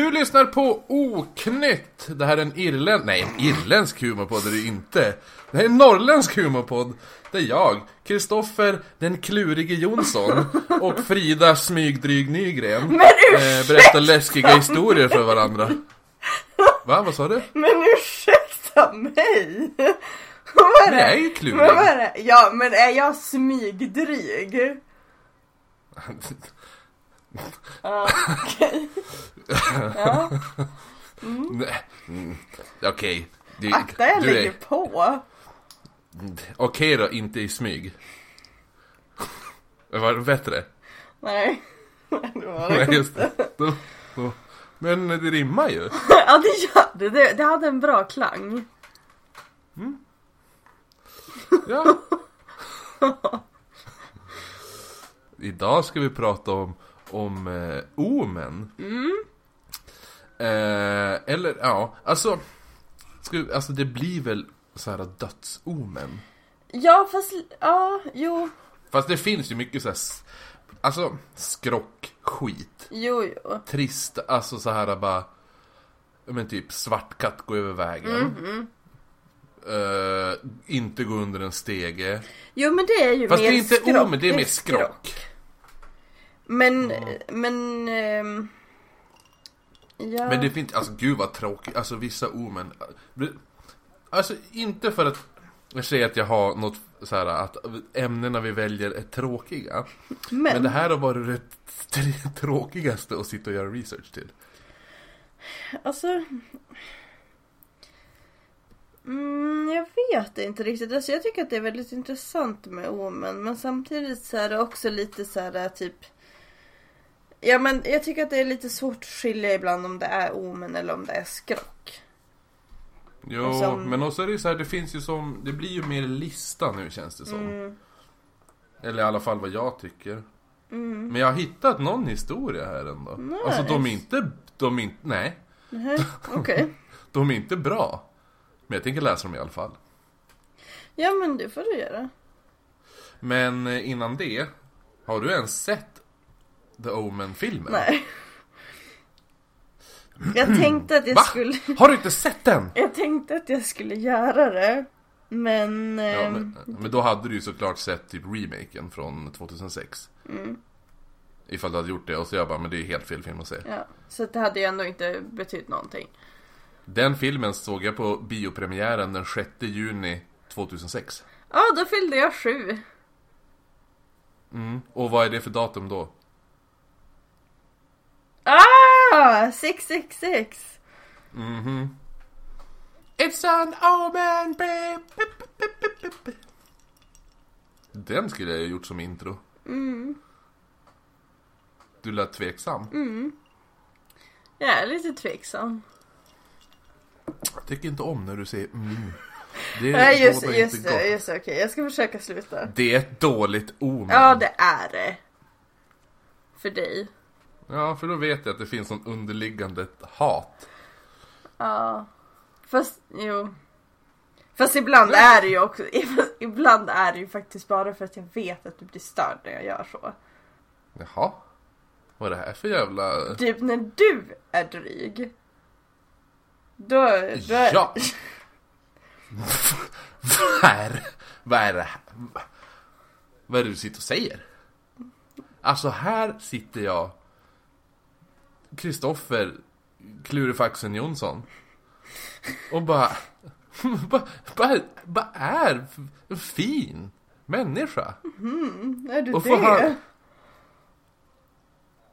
Du lyssnar på Oknytt! Det här är en irländsk, nej en irländsk humorpodd är det inte. Det här är en norrländsk humorpodd. Det är jag, Kristoffer den klurige Jonsson och Frida Smygdryg Nygren. Men eh, berättar läskiga historier för varandra. Va, vad sa du? Men ursäkta mig! Vad är Men jag är ju klurig. Men vad är det? Ja, men är jag smygdryg? Ja, okej. Ja, Nej, mm, Okej. Du- akta jag du är- lägger på. Okej då, inte i smyg. Var det bättre? Nej. Det var det Nej, just det. Då, då. Men det rimmar ju. Ja, det gör det. det. Det hade en bra klang. Ja. Idag ska vi prata om, om eh, omen. Eh, eller ja, alltså, vi- alltså det blir väl så här dödsomen. Ja, fast... Ja, jo. Fast det finns ju mycket så här, alltså skrock, skit, Jo, jo. trist, alltså så här bara, men typ svart katt gå över vägen. Eh, inte gå under en stege. Jo, men det är ju Fast mer det är inte skrock. omen, det är mer skrock. Men, men... ehm, ja. Men det finns, alltså gud vad tråkigt, alltså vissa omen Alltså inte för att jag säger att jag har något så här att ämnena vi väljer är tråkiga men, Men det här har varit det tråkigaste att sitta och göra research till alltså... Mm, jag vet inte riktigt. Alltså, jag tycker att det är väldigt intressant med omen. Men samtidigt så är det också lite så här typ... Ja men jag tycker att det är lite svårt att skilja ibland om det är omen eller om det är skrock. Jo, Och som- men också är det så här, det finns ju som, det blir ju mer lista nu känns det som Mm. Eller i alla fall vad jag tycker Mm. Men jag har hittat någon historia här ändå Nice. Alltså de är inte, de är inte, nej Nähä, Okej. De är inte bra Men jag tänker läsa dem i alla fall Ja men det får du göra. Men eh, innan det, har du ens sett The Omen-filmen? Nej. Jag tänkte att jag Va? skulle... Har du inte sett den? Jag tänkte att jag skulle göra det. Men... Ja, ehm, men, men då hade du ju såklart sett typ remaken från 2006 Mm. Ifall du hade gjort det och så jag bara, men det är helt fel film att se Ja, så det hade ju ändå inte betytt någonting. Den filmen såg jag på biopremiären den 6 juni 2006 Ja, då fyllde jag sju. mm. Och vad är det för datum då? Ah! 666! Mhm It's an omen babe. Den skulle jag ha gjort som intro Mm. Du lät tveksam Jag är lite tveksam. Jag tycker inte om när du säger mm. Det Nej, just, just inte det, gott. just okej. Jag ska försöka sluta. Det är ett dåligt omen. Ja, det är det. För dig. Ja, för då vet jag att det finns någon underliggande hat. Ja. Fast, jo. Fast ibland är det ju också, ibland är det ju faktiskt bara för att jag vet att du blir störd när jag gör så. Jaha. Vad är det här för jävla... Typ när du är dryg. Då, då är... Ja! vad är Vad är det här? Vad är det du sitter och säger? Alltså här sitter jag Kristoffer Klurifaxen Jonsson Och bara Bara, bara, bara är en fin människa Är du Och det? höra-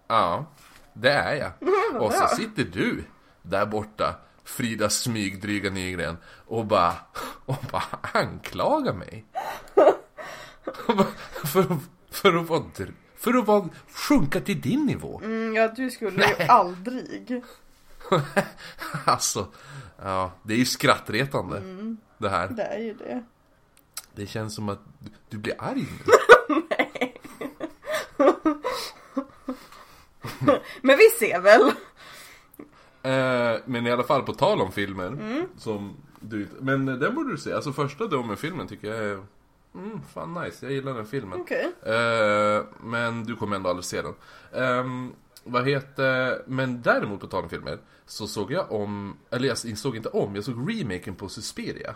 Ja, det är jag. vad Och så sitter du där borta, Frida Smygdryga Nygren, och bara, och bara anklagar mig. För, att- för att vara, för att vara, sjunka till din nivå. Mm, ja, du skulle ju aldrig. Alltså, ja, det är ju skrattretande det här. Det är ju det. Det känns som att du, blir arg nu. Men vi ser väl. Eh, men i alla fall på tal om filmer som du, Men den borde du se, alltså första Domen-filmen tycker jag är mm, Fan nice, jag gillar den filmen Okej. Eh, Men du kommer ändå aldrig se den Ehm, vad heter, men däremot på tal om filmer så såg jag om, eller jag såg inte om, jag såg remaken på Suspiria.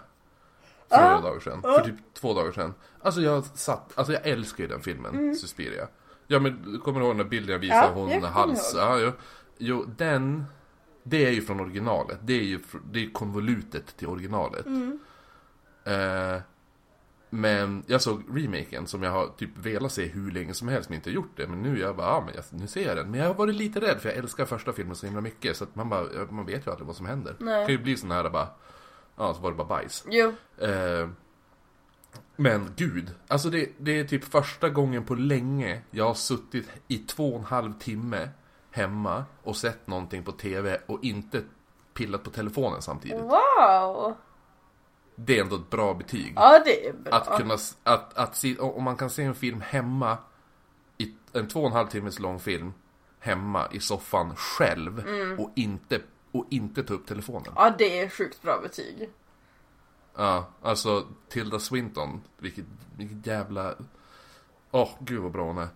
För Ja. några dagar sedan, för typ två dagar sedan. Alltså jag satt, alltså jag älskar ju den filmen, Suspiria. Ja men kommer du ihåg den där bilden jag visade, Mm. Ja, hon jag hals, ja jo. Jo, den, det är ju från originalet, det är ju det är konvolutet till originalet. Mm. Eh, men jag såg remaken som jag har typ velat se hur länge som helst men inte gjort det. Men nu jag bara, ja men jag, nu ser jag den. Men jag har varit lite rädd för jag älskar första filmen så himla mycket. Så att man bara, man vet ju aldrig vad som händer. Nej. Det kan ju bli sån här bara, ja så var det bara bajs. Jo. Eh, men gud, alltså det, det är typ första gången på länge jag har suttit i två och en halv timme hemma och sett någonting på TV och inte pillat på telefonen samtidigt. Wow! Det är ändå ett bra betyg. Ja, det är bra. Att kunna, att, att se, om man kan se en film hemma, i en två och en halv timmes lång film, hemma i soffan själv Mm. och, inte, och inte ta upp telefonen. Ja, det är sjukt bra betyg. Ja, alltså Tilda Swinton, vilket, vilket jävla... Åh, gud vad bra hon är.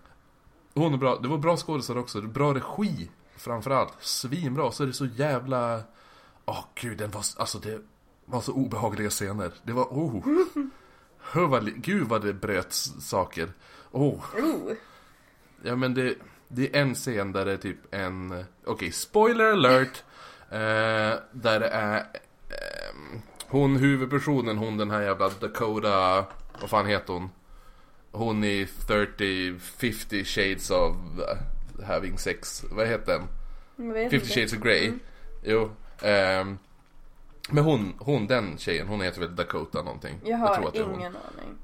Hon är bra, det var bra skådisar också, bra regi framförallt. Svinbra, så är det så jävla... Åh gud, den var, alltså det var så obehagliga scener. Det var, oh. Hör vad, gud vad det bröt saker. Oh. Oh. Ja men det, det är en scen där det är typ en, eh, okej spoiler alert. Eh, där det är ehm, hon huvudpersonen, hon den här jävla Dakota, vad fan heter hon? Hon i 30, 50 shades of eh, having sex, vad heter den? Jag vet 50 inte. shades of Grey. Jo. ehm, men hon, hon den tjejen, hon heter väl Dakota någonting? Jag har tror att det är hon. ingen aning.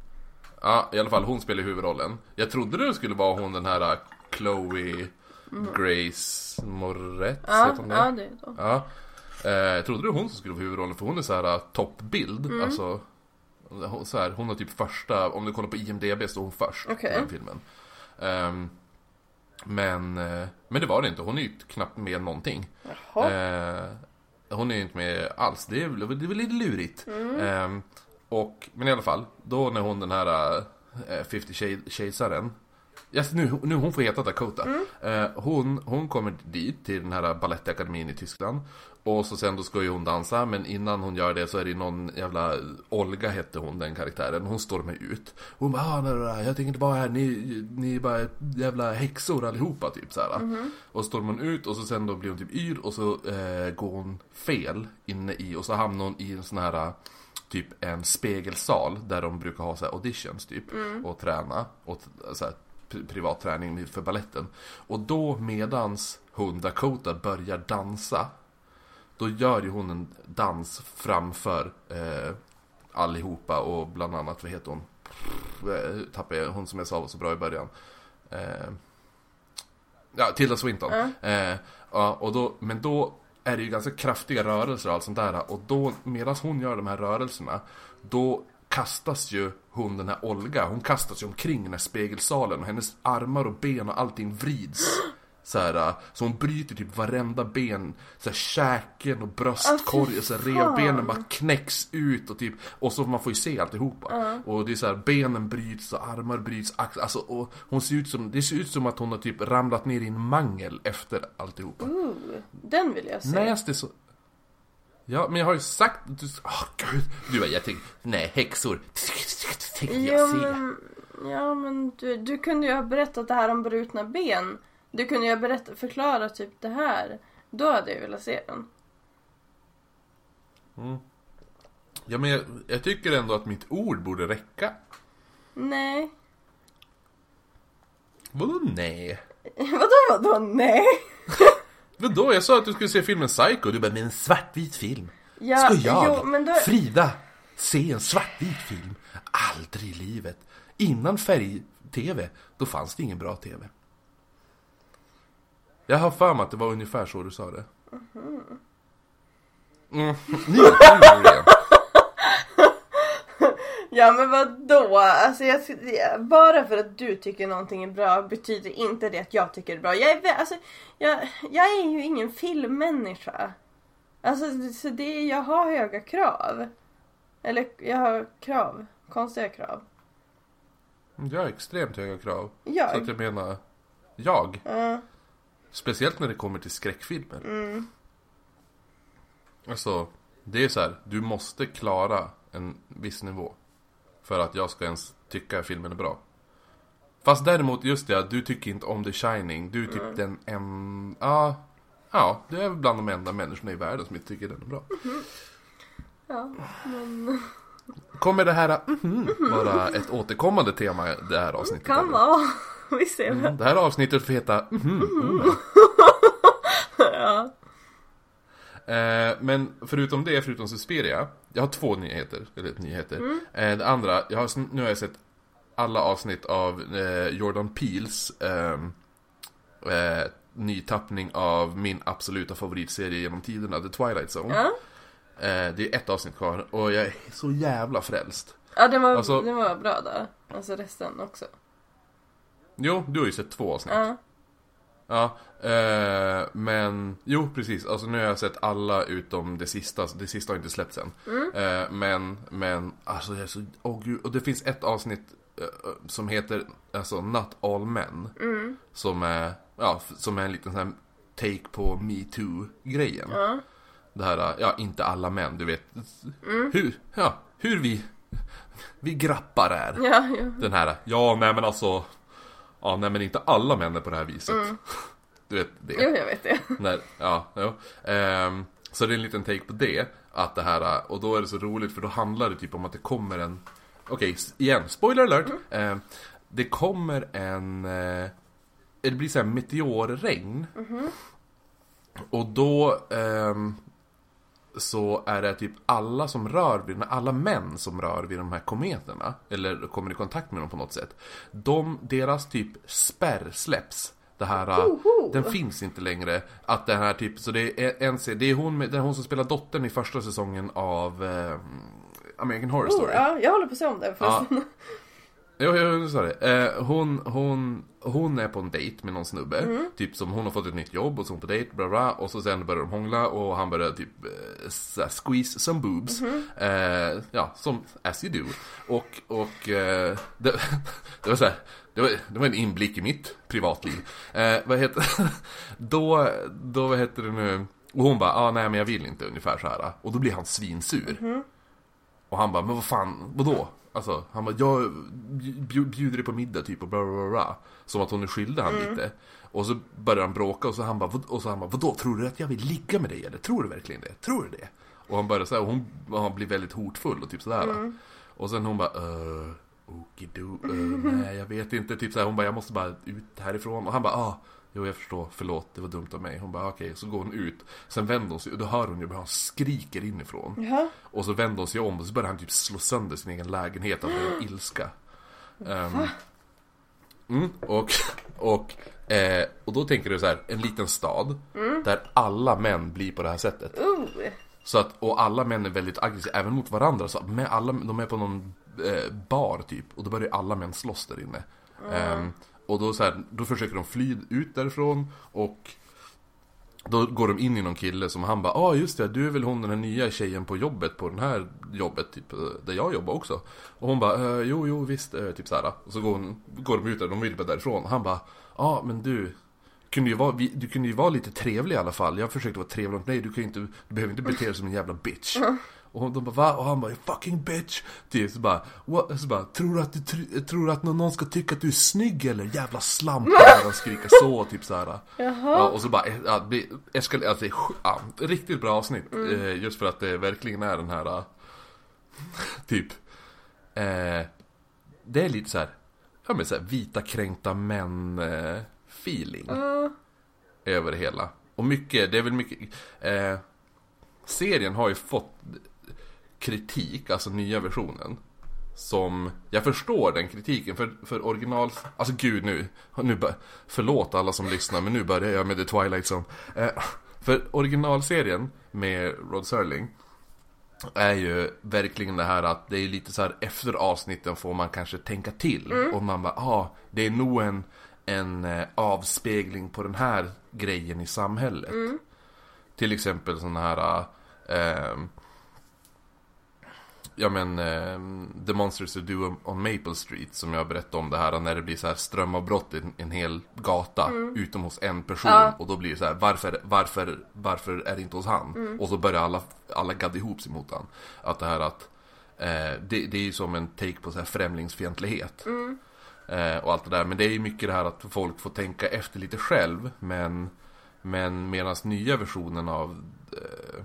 Ja, i alla fall hon spelar huvudrollen. Jag trodde det skulle vara hon den här äh, Chloe Grace Moretz, Ja, heter hon det? ja, det är så. Ja. Eh, jag trodde det var hon som skulle vara huvudrollen för hon är så här äh, toppbild. Mm. Alltså, hon, så här, hon har typ första, om du kollar på IMDB så är hon först Okej. i den filmen. Ehm, men, eh, men det var det inte, hon är ju knappt med någonting. Jaha. Eh, hon är ju inte med alls, det är, väl- det är väl lite lurigt. Eh, och, men i alla fall, då när hon den här eh, 50 Shade- Shadesaren Yes, nu, nu hon får heta Dakota. Eh, hon, hon kommer dit till den här balettakademin i Tyskland. Och så sen då ska ju hon dansa, men innan hon gör det så är det någon jävla Olga hette hon den karaktären. Hon stormar ut. Hon bara ah, nej, jag tänker inte vara här, ni, ni är bara jävla häxor allihopa typ såhär. Och så stormar hon ut och så sen då blir hon typ yr och så eh, går hon fel inne i och så hamnar hon i en sån här typ en spegelsal där de brukar ha så här auditions typ och träna och så här, privat träning för balletten. Och då medans hon Dakota börjar dansa då gör ju hon en dans framför eh, allihopa och bland annat, vad heter hon? Tappade hon som jag sa var så bra i början. Eh, ja, Tilda Swinton. Eh, ja, och då, men då är det ju ganska kraftiga rörelser och allt sånt där. Och då, medan hon gör de här rörelserna, då kastas ju hon, den här Olga, hon kastas ju omkring den här spegelsalen och hennes armar och ben och allting vrids. Så, här, så hon bryter typ varenda ben, så här, käken och bröstkorgen, så här, fy fan. revbenen bara knäcks ut och typ, och så man får ju se alltihopa. Och det är så här, benen bryts och armar bryts, ax- alltså, och hon ser ut som, det ser ut som att hon har typ ramlat ner i en mangel efter alltihopa. Ooh, den vill jag se. Näst är så... Ja, men jag har ju sagt... Du... Åh, gud! Du bara, jag tänkte... Nej, häxor. Tänkte jag se. ja, men du, du kunde ju ha berättat det här om brutna ben. Du kunde ju ha berättat, förklarat typ det här. Då hade jag velat se den. Ja, men jag, jag tycker ändå att mitt ord borde räcka. Nej. Vadå nej? Vadå, vadå, nej? Vadå? Jag sa att du skulle se filmen Psycho. Du bara, men en svartvit film. Ja, Ska jag, jo, men då- Frida, se en svartvit film? Aldrig i livet. Innan färg-tv, då fanns det ingen bra tv. Jag har för mig att det var ungefär så du sa det. Mm. Kommer det igen. Ja men vadå? Alltså jag, bara för att du tycker någonting är bra betyder inte det att jag tycker det är bra. Jag är, alltså, jag, jag är ju ingen filmmänniska. Alltså så det, jag har höga krav. Eller jag har krav. Konstiga krav. Jag har extremt höga krav. Så Jag? att jag menar, jag? Ja. Speciellt när det kommer till skräckfilmer. Mm. Alltså, det är så här, du måste klara en viss nivå. För att jag ska ens tycka att filmen är bra. Fast däremot, just det, du tycker inte om The Shining. Du är typ den en... Ja, ja, du är bland de enda människorna i världen som inte tycker den är bra. Ja, men Kommer det här mhm, vara ett återkommande tema i det här avsnittet? kan eller? vara. Vi ser väl. Mm, Det här avsnittet får heta mhm, oh. Ja. Eh, men förutom det, förutom Suspiria, jag har två nyheter, eller nyheter. Eh, det andra, jag har, nu har jag sett alla avsnitt av eh, Jordan Peels ehm, eh, nytappning av min absoluta favoritserie genom tiderna, The Twilight Zone. Ja. Det är ett avsnitt kvar och jag är så jävla frälst. Ja, den var, Alltså- den var bra där. Alltså resten också. Jo, du har ju sett två avsnitt. Ja. Ja, eh, men jo precis. Alltså nu har jag sett alla utom det sista. Det sista har inte släppts än. Eh, men, men alltså jag är så, åh gud. Och det finns ett avsnitt eh, som heter alltså Not All Men. Som är, ja, som är en liten sån här take på MeToo-grejen. Ja. Det här, ja inte alla män, du vet. Hur, ja, hur vi, vi grappar är. Ja, ja. Den här, ja nej men alltså Ja nej men inte alla män är på det här viset. Du vet det. Jo, jag vet det. När, ja, jo. Ehm, Så det är en liten take på det Att det här, och då är det så roligt för då handlar det typ om att det kommer en Okej, s- igen, spoiler alert. Ehm, Det kommer en eh, Det blir såhär meteorregn. Och då ehm, så är det typ alla som rör vid, alla män som rör vid de här kometerna, eller kommer i kontakt med dem på något sätt, de, deras typ spärr släpps. Det här, Hoho! den finns inte längre. Att den här typ, så det är en det är hon, det är hon som spelar dottern i första säsongen av eh, American Horror Oh, Story. ja, jag håller på att se om den förresten. Jo, jo, du sa det. Eh, hon, hon, hon är på en dejt med någon snubbe. Mm. Typ som hon har fått ett nytt jobb och så är hon på dejt, bla bla. Och så sen börjar de hångla och han börjar typ eh, squeeze some boobs. Mm-hmm. Eh, ja, som as you do. Och, och eh, det, det var så här, det var, det var en inblick i mitt privatliv. Eh, vad heter Då, då vad heter det nu? Och hon bara, ah, nej men jag vill inte ungefär så här. Och då blir han svinsur. Och han bara, men vad fan, vadå? Alltså, han bara, jag bj- bjuder dig på middag typ och bla bla bla. Som att hon är skyldig han lite. Och så börjar han bråka och så han bara, och så han bara, vadå, tror du att jag vill ligga med dig eller? Tror du verkligen det? Tror du det? Och han börjar säga, och hon, och han blir väldigt hotfull och typ sådär. Och sen hon bara, uh, okido, uh, nej jag vet inte, typ såhär, hon bara, jag måste bara ut härifrån. Och han bara, ah, jo jag förstår, förlåt, det var dumt av mig. Hon bara, okej, så går hon ut. Sen vänder hon sig och då hör hon ju hur han skriker inifrån. Jaha. Och så vänder hon sig om och så börjar han typ slå sönder sin egen lägenhet av ren ilska. Ehm, mm, och, och, eh, och då tänker du så här, en liten stad där alla män blir på det här sättet. Oh. Så att, och alla män är väldigt aggressiva, även mot varandra. Så med alla, de är på någon eh, bar typ, och då börjar alla män slåss där inne. Ehm, och då, så här, då försöker de fly ut därifrån och då går de in i någon kille som han bara, ja ah, just det, du är väl hon den här nya tjejen på jobbet, på den här jobbet, typ, där jag jobbar också. Och hon bara, eh, jo, jo, visst, eh, typ såhär. Och så går, hon, går de ut där, de vill bara därifrån. Han bara, ja ah, men du, kunde ju vara, vi- du kunde ju vara lite trevlig i alla fall. Jag försökte vara trevlig mot dig, du kan ju inte, du behöver inte bete dig som en jävla bitch. Och de bara va? Och han bara fucking bitch. Typ så bara, what? Så bara tror du att, du, tr- tror du att någon ska tycka att du är snygg eller? Jävla slampa. Och skrika så typ så här. Ja, och så bara, eh, ja, det blir eskal- alltså, ja, riktigt bra avsnitt. Eh, just för att det verkligen är den här, eh, typ, eh, det är lite så här, ja men så här, vita kränkta män eh, feeling Ja. över det hela. Och mycket, det är väl mycket, eh, serien har ju fått kritik, alltså nya versionen. Som, jag förstår den kritiken för, för original, alltså gud nu, nu förlåt alla som lyssnar men nu börjar jag med The Twilight Zone. Eh, för originalserien med Rod Serling är ju verkligen det här att det är lite så här efter avsnitten får man kanske tänka till. Och man bara, ah, det är nog en, en eh, avspegling på den här grejen i samhället. Till exempel sådana här, ehm, ja men, eh, The Monsters Who Do on Maple Street som jag berättade om det här när det blir så här strömavbrott i en, en hel gata utom hos en person Ja. och då blir det så här varför, varför, varför är det inte hos han? Och så börjar alla, alla gadda ihop sig mot han. Att det här att eh, det, det är ju som en take på så här främlingsfientlighet. Eh, och allt det där. Men det är ju mycket det här att folk får tänka efter lite själv. Men, men medan nya versionen av, eh,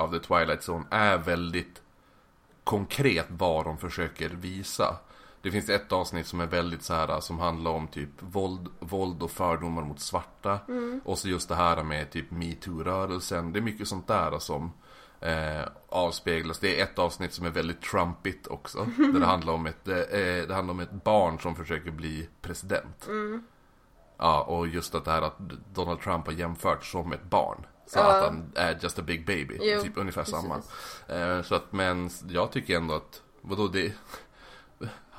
av The Twilight Zone är väldigt konkret vad de försöker visa. Det finns ett avsnitt som är väldigt så här som handlar om typ våld, våld och fördomar mot svarta. Och så just det här med typ metoo-rörelsen. Det är mycket sånt där som eh, avspeglas. Det är ett avsnitt som är väldigt trumpigt också. där det handlar om ett, eh, det handlar om ett barn som försöker bli president. Ja, och just att det här att Donald Trump har jämförts som ett barn. Så att han är just a big baby. Jo, typ ungefär precis. samma. Eh, så att, men jag tycker ändå att, vadå det,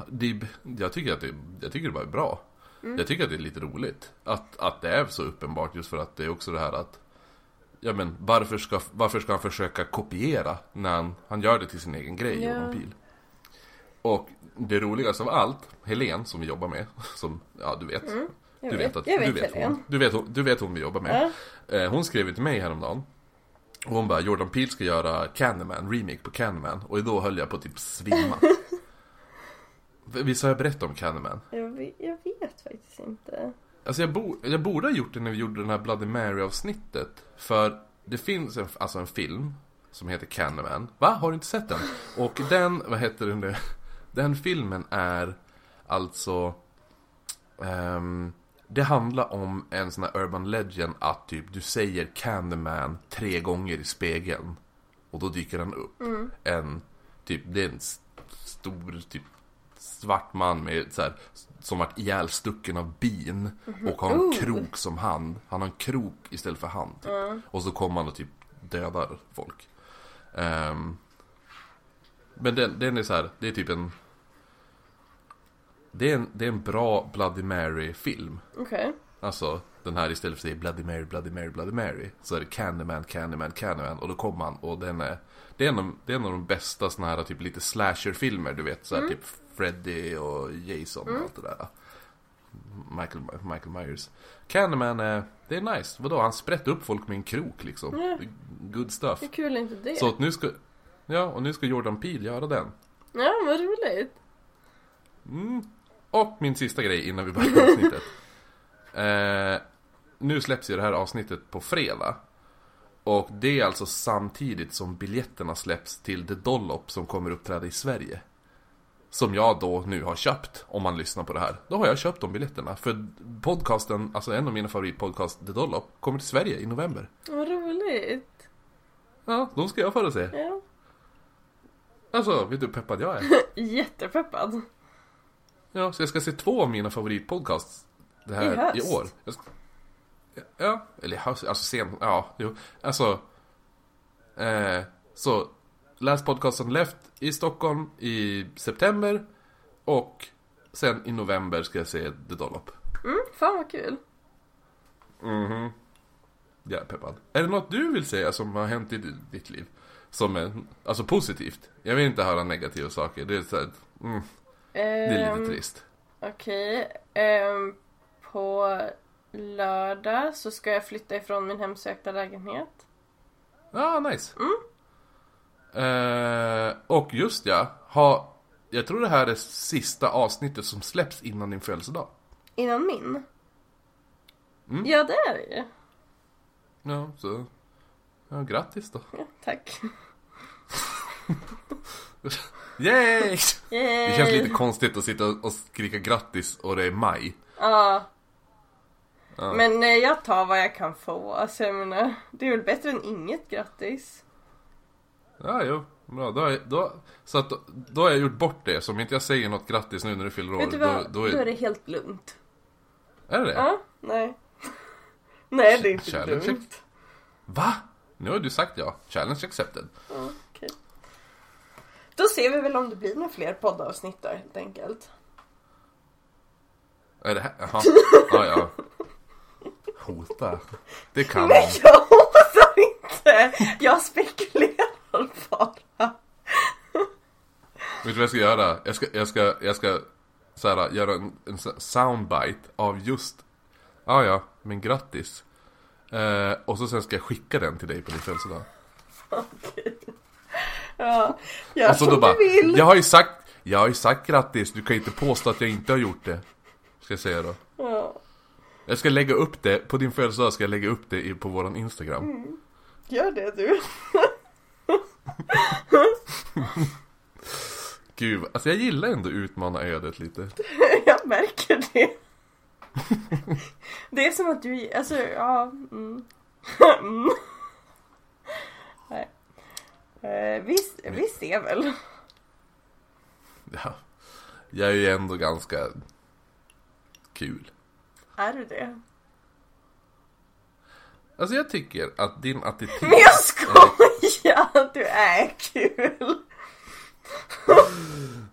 det jag tycker att det, jag tycker det bara är bra. Mm. Jag tycker att det är lite roligt. Att, att det är så uppenbart just för att det är också det här att Ja men varför ska, varför ska han försöka kopiera när han, han gör det till sin egen grej, Ja. Jordan Peele? Och det roligaste av allt, Helen som vi jobbar med, som, ja du vet. Mm, Jag du vet, att, jag vet du vet hon, du vet, hon- du vet hon vi jobbar med. Ja. Eh, hon skrev till mig häromdagen. Och hon bara, Jordan Peele ska göra Candyman, remake på Candyman. Och då höll jag på att typ svimma. Visst har jag berättat om Candyman? Jag, vet, jag vet faktiskt inte. Alltså jag, bo, jag borde ha gjort det när vi gjorde den här Bloody Mary avsnittet. För det finns en, alltså en film som heter Candyman. Va? Har du inte sett den? Och den, vad heter den nu? Den filmen är alltså... ehm, det handlar om en sån här urban legend att typ du säger Candyman tre gånger i spegeln. Och då dyker han upp. En, typ, det är en stor, typ svart man med så här, som varit ihjälstucken av bin och har en Oh. krok som hand. Han har en krok istället för hand. Typ. Och så kommer han och typ dödar folk. Ehm, men den, den är så här, det är typ en... Det är en, det är en bra Bloody Mary-film. Okej. Alltså den här istället för att säga Bloody Mary, Bloody Mary, Bloody Mary Så är det Candyman, Candyman, Candyman Och då kommer han och den är Det är en av, det är en av de bästa såna här typ lite slasher-filmer du vet såhär typ Freddy och Jason och allt det där Michael, Michael Myers Candyman är, det är nice Vadå, han sprätter upp folk med en krok liksom är Good stuff Hur kul är inte det? Så att nu ska Ja, och nu ska Jordan Peele göra den Ja, vad roligt. Mm. Och min sista grej innan vi börjar avsnittet. eh, nu släpps ju det här avsnittet på fredag. Och det är alltså samtidigt som biljetterna släpps till The Dollop som kommer uppträda i Sverige. Som jag då nu har köpt, om man lyssnar på det här. Då har jag köpt de biljetterna. För podcasten, alltså en av mina favoritpodcast, The Dollop, kommer till Sverige i november. Vad roligt. Ja, de ska jag föra se. Ja. Alltså, vet du hur peppad jag är? Jättepeppad. Ja, så jag ska se två av mina favoritpodcasts det här I höst? i, år. Ska, ja, eller i höst, alltså sen, ja, jo. Alltså, eh, så Last Podcast on Left i Stockholm i september och sen i november ska jag se The Dollop. Mm, fan vad kul. Mhm. Jag är peppad. Är det något du vill säga som har hänt i ditt liv? Som är, alltså positivt? Jag vill inte höra negativa saker. Det är så här, mm, det är Ehm, lite trist. Okej. ehm, på lördag så ska jag flytta ifrån min hemsökta lägenhet. Ja, ah, nice. Eh, och just ja, ha, jag tror det här är sista avsnittet som släpps innan din födelsedag. Innan min? Mm. Ja, det är det ju. Ja, så... Ja, grattis då. Ja, tack. Yay! Yay! Det känns lite konstigt att sitta och skrika grattis och det är maj. Ja. Ja. Men eh, jag tar vad jag kan få. Alltså jag menar, det är väl bättre än inget grattis. Ja, jo. Bra, då, då, så att då, har jag gjort bort det. Så om inte jag säger något grattis nu när du fyller år, Vet du vad? då, då är, Då är det helt lugnt. är det det? Ja, nej. nej, det är inte Challenge lugnt. Va? Nu har du sagt ja. Challenge accepted. Ja. Då ser vi väl om det blir några fler poddavsnitt där helt enkelt. Är det här? Jaha. Ja, ja. Hota. Det kan man. Nej, jag hotar inte! Jag spekulerar bara. vad jag ska göra? Jag ska, jag ska, jag ska så här, göra en, en soundbite av just Ja, ja, men grattis. Eh, och så sen ska jag skicka den till dig på din födelsedag. Ja, gör Och så som då bara, du vill. jag har ju sagt, jag har ju sagt grattis, du kan ju inte påstå att jag inte har gjort det. Ska jag säga då. Ja. Jag ska lägga upp det, på din födelsedag ska jag lägga upp det på våran Instagram. Mm. Gör det du. Gud, alltså jag gillar ändå utmana ödet lite. Jag märker det. Det är som att du, alltså ja. Mm. Eh, vi, vi ser väl. Ja. Jag är ju ändå ganska kul. Är du det? Alltså jag tycker att din attityd... Men jag skojar! Du är kul!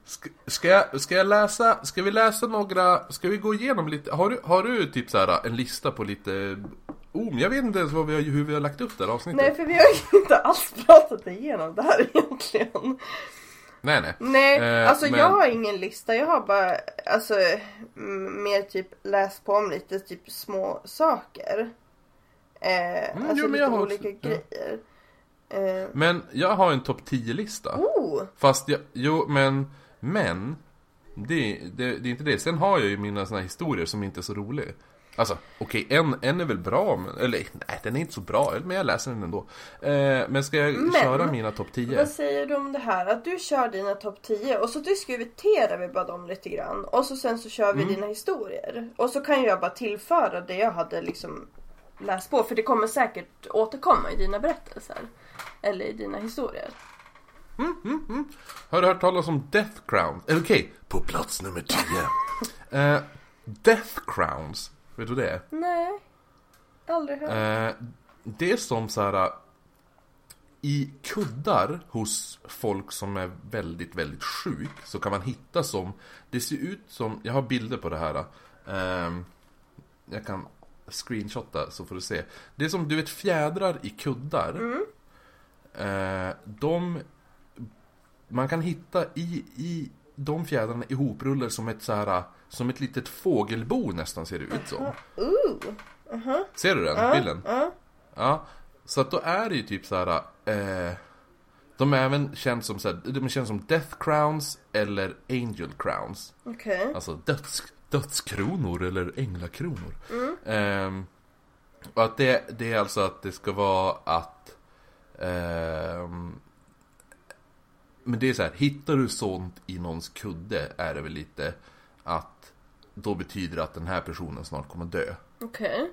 Ska, ska, jag, ska jag läsa, ska vi läsa några, ska vi gå igenom lite, har du, har du typ så här en lista på lite, oh, men jag vet inte ens vad vi har, hur vi har lagt upp det här avsnittet. Nej för vi har ju inte alls pratat igenom det här egentligen. nej. nej. Nej, Eh, alltså men- jag har ingen lista. Jag har bara alltså mer typ läst på om lite typ små saker. Eh, alltså jo, men lite jag har olika också- ja. grejer. Eh, Men jag har en topp 10-lista. oh! Fast jag, jo men, men, det, det, det är inte det. Sen har jag ju mina såna här historier som inte är så roliga. Alltså, okej, en, en är väl bra, men, eller nej den är inte så bra, men jag läser den ändå. Eh, men ska jag Men- köra mina topp 10? Vad säger du om det här? Att du kör dina topp 10 och så diskuterar vi bara dem lite grann. Och så sen så kör vi Mm. dina historier. Och så kan jag bara tillföra det jag hade liksom läst på. För det kommer säkert återkomma i dina berättelser. Eller i dina historier. Har du hört talas om Death Crowns? Okej, på plats nummer 10. eh, Death Crowns, vet du det? Nej, aldrig hört. Eh, det är som så här I kuddar hos folk som är väldigt, väldigt sjuk så kan man hitta som Det ser ut som, jag har bilder på det här eh, Jag kan screenshotta så får du se Det är som du vet fjädrar i kuddar eh, De Man kan hitta i, i de fjädrarna ihoprullade som ett så här Som ett litet fågelbo nästan ser det ut som Ooh! Ser du den bilden? Ja. Ja, så att då är det ju typ så här. Eh, de är även känns som så här, de känns som Death Crowns eller Angel Crowns. Okej. Alltså döds, dödskronor eller änglakronor. Ehm, och att det, det är alltså att det ska vara att ehm, Men det är så här, hittar du sånt i någons kudde är det väl lite att då betyder det att den här personen snart kommer dö. Okej.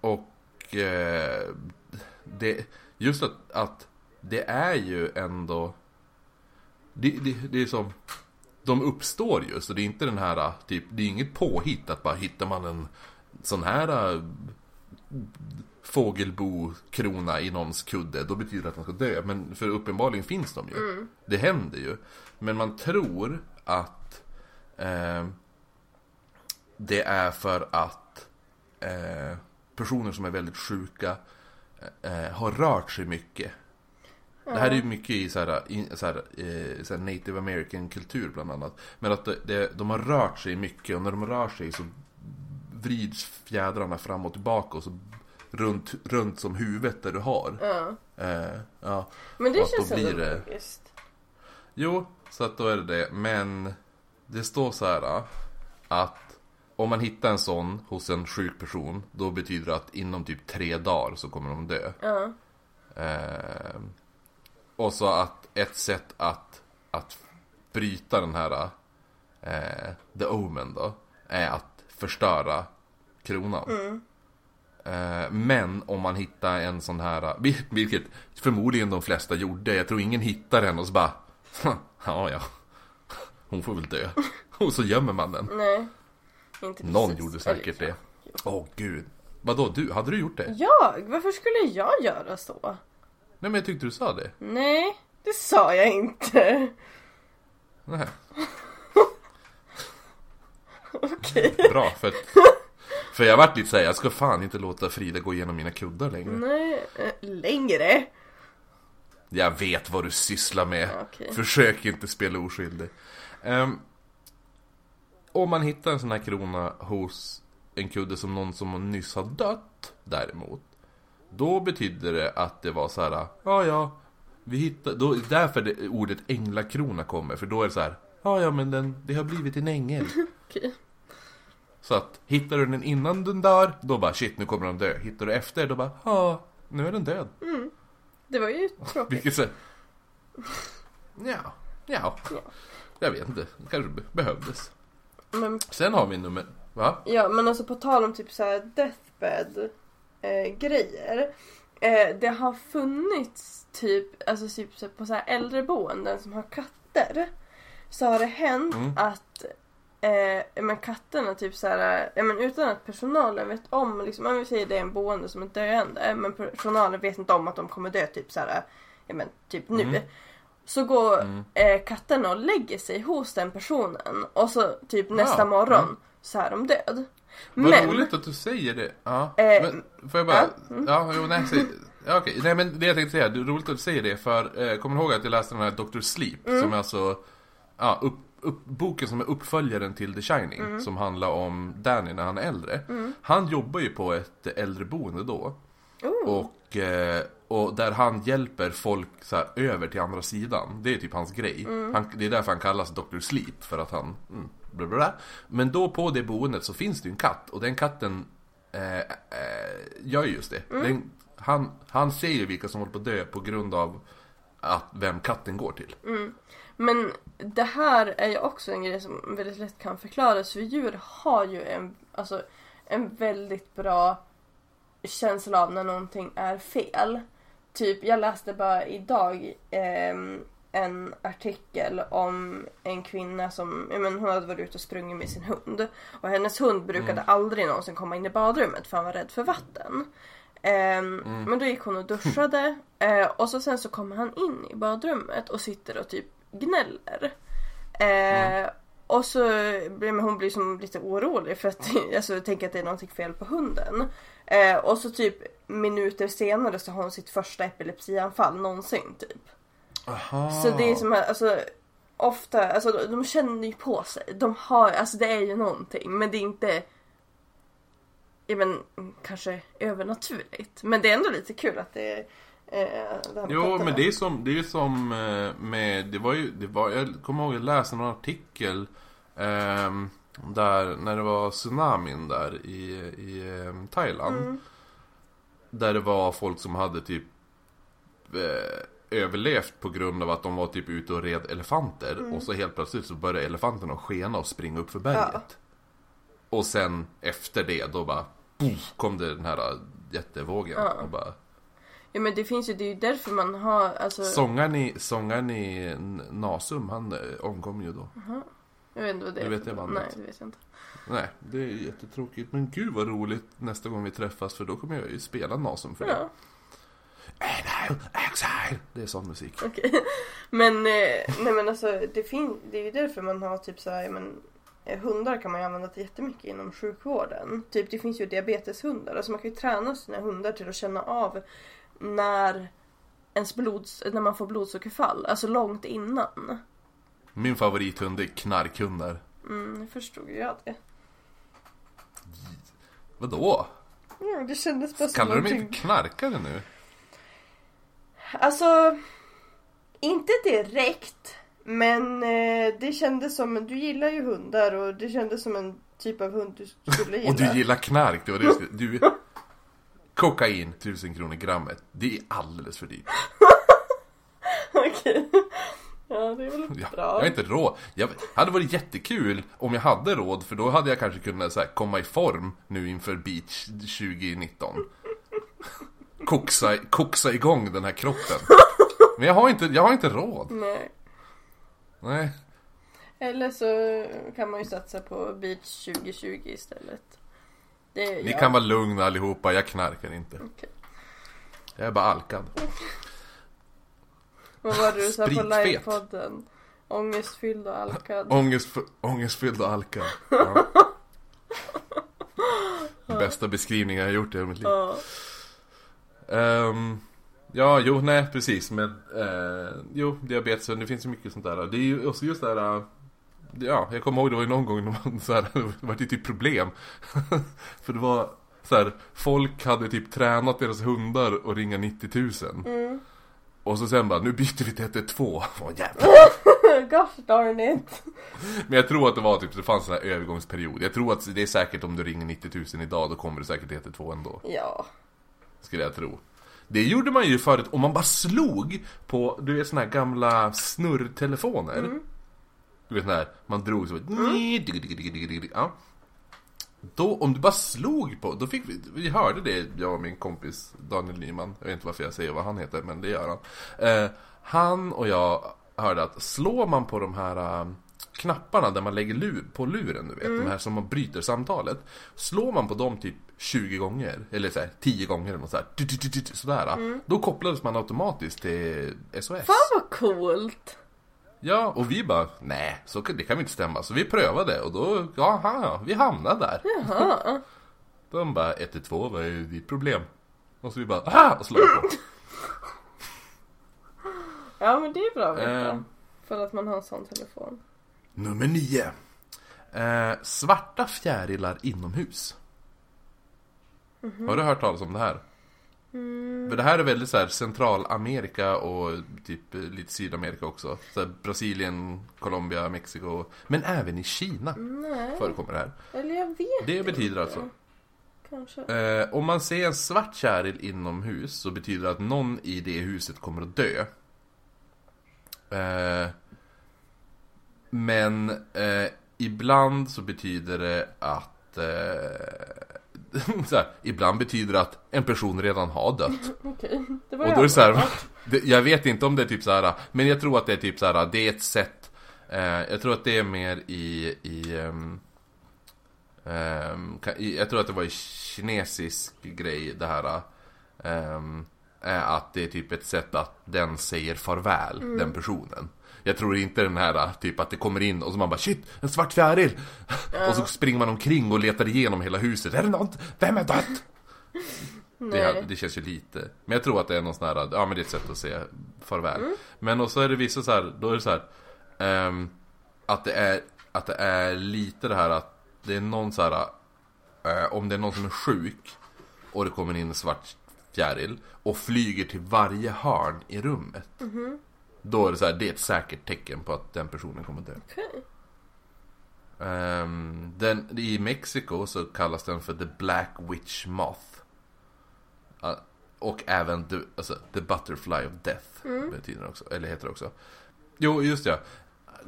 Och eh, det, just att, att det är ju ändå det, det, det är som De uppstår ju, så det är inte den här typ Det är inget påhitt att bara hittar man en sån här eh, Fågelbo-krona i någons kudde Då betyder det att man ska dö. Men för uppenbarligen finns de ju. Det händer ju. Men man tror att eh, Det är för att eh, personer som är väldigt sjuka eh, har rört sig mycket. Det här är ju mycket i så här, i, så här, eh, så här native american kultur bland annat. Men att det, det, de har rört sig mycket och när de rör sig så vrids fjädrarna fram och tillbaka och så runt, runt som huvudet där du har. Ja. Eh, ja. Men det känns ändå det- logiskt. Jo, så att då är det det. Men det står så här att om man hittar en sån hos en sjuk person, då betyder det att inom typ tre dagar så kommer de dö. Ja. Eh, och så att ett sätt att, att bryta den här eh, The Omen då, är att förstöra kronan. Eh, men om man hittar en sån här, vil- vilket förmodligen de flesta gjorde, jag tror ingen hittar den och så bara Ja, ja. Hon får väl dö. Och så gömmer man den. Nej. Inte Någon precis. gjorde säkert det. Åh gud. Vadå du? Hade du gjort det? Jag? Varför skulle jag göra så? Nej men jag tyckte du sa det. Nej, det sa jag inte. Nej. Okej. Bra, för att, För jag vart lite såhär, jag ska fan inte låta Frida gå igenom mina kuddar längre. Nej, eh, längre. Jag vet vad du sysslar med. Okej. Försök inte spela oskyldig. Ehm, om man hittar en sån här krona hos en kudde som någon som nyss har dött däremot. Då betyder det att det var så här, ja ja, vi hittar, då, därför det, ordet änglakrona kommer, för då är det så här, ja ja men den, det har blivit en ängel. Okej. Så att hittar du den innan den dör, då bara shit nu kommer den dö. Hittar du efter, då bara ja, nu är den död. Det var ju tråkigt. Vilket så ja, ja, Ja. jag vet inte, det kanske be- behövdes. Men, Sen har vi nummer, va? ja, men alltså på tal om typ så här deathbed eh, grejer. Eh, det har funnits typ, alltså typ så- på så här äldreboenden som har katter. Så har det hänt Mm. att eh, men katterna typ så här, ja, men utan att personalen vet om, liksom, om vi säger det är en boende som är döende, men personalen vet inte om att de kommer dö typ så här, ja men typ nu. Mm. Så går Mm. eh, katterna och lägger sig hos den personen och så typ nästa Ja, morgon mm. så är de död. Vad Men, roligt att du säger det. Ja, Eh, men får jag bara... ja, mm. Ja, jo, nej, säg, ja, okej. Nej, men det jag tänkte säga, det är roligt att du säger det, för eh, kommer du ihåg att jag läste den här Dr. Sleep, Mm. som är alltså, ja, upp, upp, boken som är uppföljaren till The Shining, Mm. som handlar om Danny när han är äldre. Han jobbar ju på ett äldreboende då, oh, och, eh, och där han hjälper folk så här, över till andra sidan. Det är typ hans grej. Mm. Han, det är därför han kallas Dr. Sleep, för att han... Mm, bla bla bla. Men då på det boendet så finns det ju en katt, och den katten eh, eh, gör just det. Mm. Den, han, han ser ju vilka som håller på att dö på grund av att vem katten går till. Men det här är ju också en grej som väldigt lätt kan förklaras för djur har ju en, alltså, en väldigt bra känsla av när någonting är fel. Typ, jag läste bara idag ehm, en artikel om en kvinna som, ja, men hon hade varit ute och sprungit med sin hund. Och hennes hund brukade aldrig någonsin komma in i badrummet för han var rädd för vatten. Ehm, Men då gick hon och duschade eh, och så sen så kommer han in i badrummet och sitter och typ gnäller. Eh, Och så blir hon blir som lite orolig för att alltså, tänker att det är någonting fel på hunden. Eh, och så typ minuter senare så har hon sitt första epilepsianfall någonsin typ. Aha. Så det är som att, alltså ofta, alltså de, de känner ju på sig. De har, alltså det är ju någonting men det är inte Ja men kanske övernaturligt. Men det är ändå lite kul att det är eh, Jo, men det är som, det är som eh, med, det var ju, det var, jag kommer ihåg jag läste någon artikel ehm, där, när det var tsunamin där i, i ehm, Thailand. Mm. Där det var folk som hade typ eh, överlevt på grund av att de var typ ute och red elefanter. Och så helt plötsligt så började elefanterna skena och springa upp för berget. Ja. Och sen efter det då bara, poff, kom det den här eh, jättevågen. Ja. Och bara, Ja men det finns ju, det är ju därför man har alltså Sångaren i, sångaren i N- Nasum, han eh, omkom ju då. Jag vet inte vad det Du är vet för det något. bandet? Nej det vet jag inte. Nej, det är jättetråkigt. Men gud vad roligt nästa gång vi träffas för då kommer jag ju spela Nasum för dig. Ja, Exile, exile! Det är sån musik. okej. Men, eh, nej men alltså det, fin- det är ju därför man har typ så här, ja, men eh, Hundar kan man ju använda till jättemycket inom sjukvården. Typ det finns ju diabeteshundar. Alltså man kan ju träna sina hundar till att känna av när ens blods, när man får blodsockerfall. Alltså långt innan. Min favorithund är knarkhundar. Mm, det förstod jag det. Vadå? Ja, det kändes bara som Kallar du mig för knarkare nu? Alltså, inte direkt. Men eh, det kändes som, du gillar ju hundar och det kändes som en typ av hund du skulle gilla. Och du gillar knark, det var det skulle... Du... Kokain, 1000 kronor grammet. Det är alldeles för dyrt. Okej. Ja, det är väl bra. jag har inte råd. Jag hade varit jättekul om jag hade råd, för då hade jag kanske kunnat så här, komma i form nu inför Beach 2019. Koxa, koxa igång den här kroppen. Men jag har inte, jag har inte råd. Nej. Nej. Eller så kan man ju satsa på Beach 2020 istället. Det, Ni kan vara lugna allihopa, jag knarkar inte. Okej. Jag är bara alkad. Vad var det du sa på livepodden? Ångestfylld och alkad. Ångest, ångestfylld och alkad. Ja. Bästa beskrivningen jag har gjort i hela mitt liv. Ja. Ehm, Ja, jo, nej precis. Men, eh, jo, diabetes, det finns ju mycket sånt där. Det är ju också just det här... Ja, jag kommer ihåg det var ju någon gång när man så här, det var typ problem. För det var så här, folk hade typ tränat deras hundar och ringa 90 000. Och så sen bara, nu byter vi till 112. Åh jävlar. Gosh darn it. Men jag tror att det var typ, det fanns en här övergångsperiod. Jag tror att det är säkert om du ringer 90 000 idag, då kommer det säkert till 112 ändå. Ja. Skulle jag tro. Det gjorde man ju förut, om man bara slog på, du vet såna här gamla snurrtelefoner. Du vet när man drog så. Ja. Då, om du bara slog på, då fick vi, vi hörde det, jag och min kompis Daniel Nyman. Jag vet inte varför jag säger vad han heter, men det gör han. Eh, han och jag hörde att slår man på de här eh, knapparna där man lägger lur, på luren, du vet, de här som man bryter samtalet. Slår man på dem typ 20 gånger, eller så här, 10 gånger eller något så här, du, sådär. Då kopplades man automatiskt till SOS. Fan vad coolt. Ja, och vi bara, nej, så det kan vi inte stämma. Så vi prövade och då, jaha, ja, vi hamnade där. Jaha. De bara, 112, vad är ditt problem? Och så vi bara, aha! Och slår på. Ja men det är bra att veta. Ehm. För att man har en sån telefon. Nummer 9. Eh, svarta fjärilar inomhus. Har du hört talas om det här? För det här är väldigt så här Centralamerika och typ eh, lite Sydamerika också. Så Brasilien, Colombia, Mexiko. Men även i Kina Nej. förekommer det här. Eller jag vet Det betyder inte. alltså Kanske. Eh, om man ser en svart käril inomhus så betyder det att någon i det huset kommer att dö. Eh, men eh, ibland så betyder det att... Här, ibland betyder det att en person redan har dött. Okej. Det var Och då är det så här, det, jag vet inte om det är typ så här, men jag tror att det är typ så här, det är ett sätt eh, Jag tror att det är mer i, i, i Jag tror att det var i kinesisk grej det här ehm, är Att det är typ ett sätt att den säger farväl, den personen jag tror inte den här typ att det kommer in och så man bara shit, en svart fjäril! och så springer man omkring och letar igenom hela huset. Är det något? Vem är dött? Det, det känns ju lite. Men jag tror att det är någon sån här, ja men det är ett sätt att säga farväl. Men och så är det vissa så här, då är det så här. ehm, att det är, att det är lite det här att det är någon så här, eh, om det är någon som är sjuk och det kommer in en svart fjäril och flyger till varje hörn i rummet. Då är det så här, det är ett säkert tecken på att den personen kommer dö. Okej. Ehm, den, I Mexiko så kallas den för The Black Witch Moth. Ja, och även the, alltså, the Butterfly of Death betyder det också, eller heter det också. Jo, just det.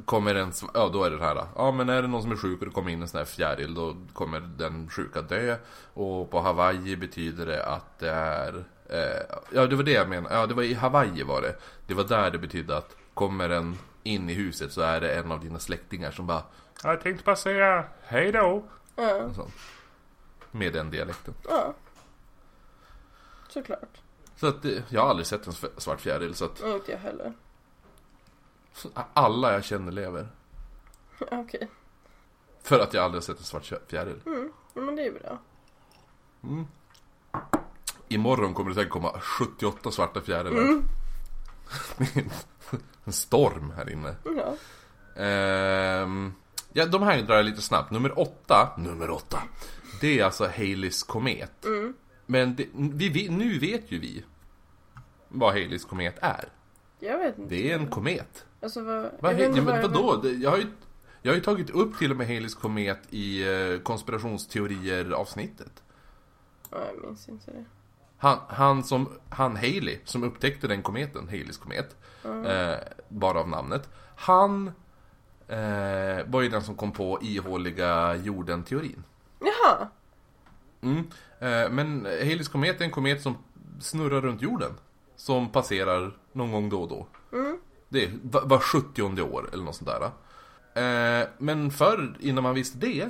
Kommer en, ja då är det det här. Ja men är det någon som är sjuk och det kommer in en sån här fjäril då kommer den sjuka dö. Och på Hawaii betyder det att det är Ja det var det jag menade, ja det var i Hawaii var det. Det var där det betydde att kommer en in i huset så är det en av dina släktingar som bara Jag tänkte bara säga hej då. Sånt. Med den dialekten. ja. Såklart. Så att eh, jag har aldrig sett en sv- svart fjäril så att Inte jag heller. alla jag känner lever. Okej. För att jag aldrig har sett en svart fjä- fjäril. Ja, men det är bra. Imorgon kommer det säkert komma 78 svarta fjärilar. en storm här inne. Ja. Ehm, ja, de här drar jag lite snabbt. Nummer åtta, nummer åtta. Det är alltså Haleys komet. Men det, vi, nu vet ju vi vad Haleys komet är. Jag vet inte. Det är en komet. Alltså vad... Vad, jag ja, men vad- vadå? Jag har, ju, jag har ju tagit upp till och med Haleys komet i eh, konspirationsteorier avsnittet. Ja, jag minns inte det. Han, han som, han Haley, som upptäckte den kometen, Haleys komet, eh, bara av namnet. Han eh, var ju den som kom på ihåliga jorden-teorin. Jaha! Mm. Eh, men Haleys komet är en komet som snurrar runt jorden. Som passerar någon gång då och då. Det är var, var 70 år eller något sånt där. Eh, men förr, innan man visste det,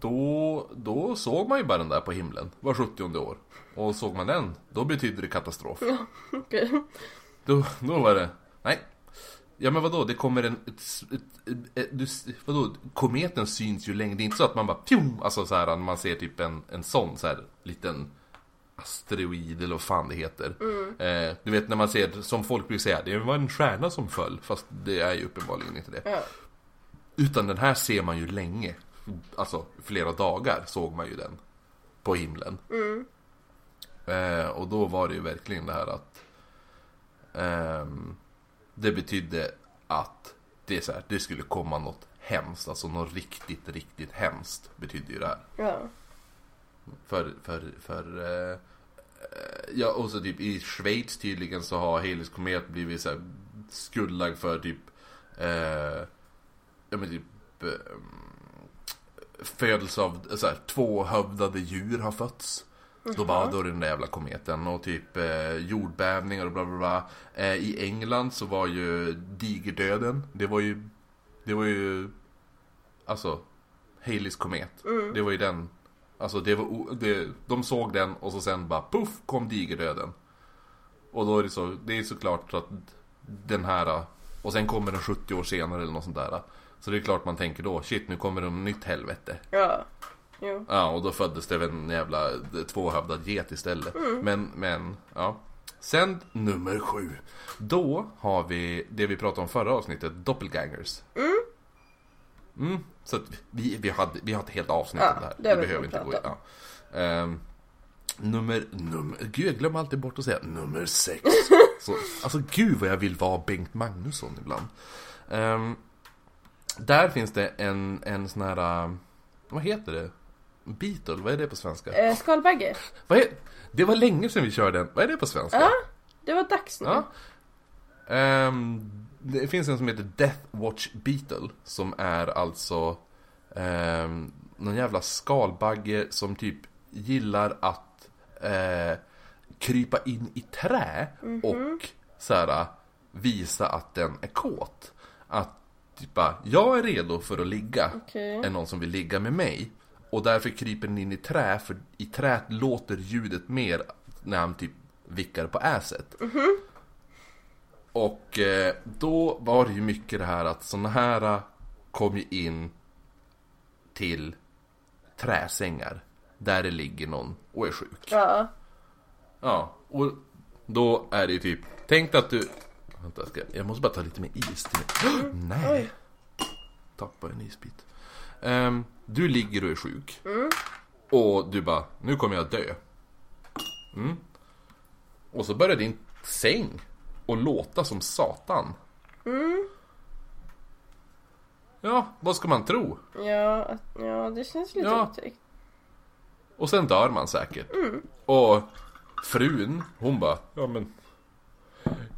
då, då såg man ju bara den där på himlen var 70 år. Och såg man den, då betydde det katastrof. Okej. Då, då var det, nej. Ja men vadå, det kommer en, ett, ett, ett, du, vadå, kometen syns ju länge, det är inte så att man bara fjum, alltså så här, man ser typ en, en sån så här liten asteroid eller vad fan det heter. Eh, du vet när man ser, som folk brukar säga, det var en stjärna som föll. Fast det är ju uppenbarligen inte det. Ja. Utan den här ser man ju länge. Alltså flera dagar såg man ju den på himlen. Eh, och då var det ju verkligen det här att ehm, det betydde att det, är så här, det skulle komma något hemskt. Alltså något riktigt, riktigt hemskt betydde ju det här. Ja. För, för, för eh, eh, Ja, och så typ i Schweiz tydligen så har Haleys komet blivit så här skuldlagd för typ eh, Ja men typ eh, Födelse av så här, tvåhövdade djur har fötts. Då bara, då är det den där jävla kometen och typ eh, jordbävningar och bla bla bla. Eh, I England så var ju digerdöden Det var ju Det var ju Alltså Haleys komet. Det var ju den Alltså det var, det, de såg den och så sen bara puff kom digerdöden. Och då är det så, det är såklart att den här, och sen kommer den 70 år senare eller något sånt där. Så det är klart man tänker då, shit nu kommer det nytt helvete. Ja. Jo. Ja, och då föddes det väl en jävla tvåhövdad get istället. Men, men, ja. Sen nummer sju. Då har vi det vi pratade om förra avsnittet, doppelgangers. Mm. Så att vi, vi, hade, vi har ett helt avsnitt Ja, om det här. det har vi vi behöver inte gå in. Ja. Ehm, nummer, nummer, gud jag glömmer alltid bort att säga nummer sex. Så, alltså gud vad jag vill vara Bengt Magnusson ibland. Ehm, där finns det en, en sån här, äh, vad heter det? Beetle, vad är det på svenska? Eh, skalbagge. Vad är, det var länge sedan vi körde den, vad är det på svenska? Ja. Det var dags nu. Ja. Ehm, det finns en som heter Death Watch Beetle som är alltså um, någon jävla skalbagge som typ gillar att eh, krypa in i trä och så här, visa att den är kåt. Att typ bara, jag är redo för att ligga. Okej. Är någon som vill ligga med mig. Och därför kryper den in i trä, för i träet låter ljudet mer när han typ vickar på äset. Och eh, då var det ju mycket det här att såna här eh, kom ju in till träsängar. Där det ligger någon och är sjuk. Ja. Ja, och då är det ju typ, tänk att du... Vänta, ska, jag måste bara ta lite mer is till mig. Nej! Oj. Tappade en isbit. Ehm, du ligger och är sjuk. Och du bara, nu kommer jag dö. Mm. Och så börjar din säng och låta som satan. Ja, vad ska man tro? Ja, ja, det känns lite Ja. otäckt. Och sen dör man säkert. Och frun, hon bara, ja men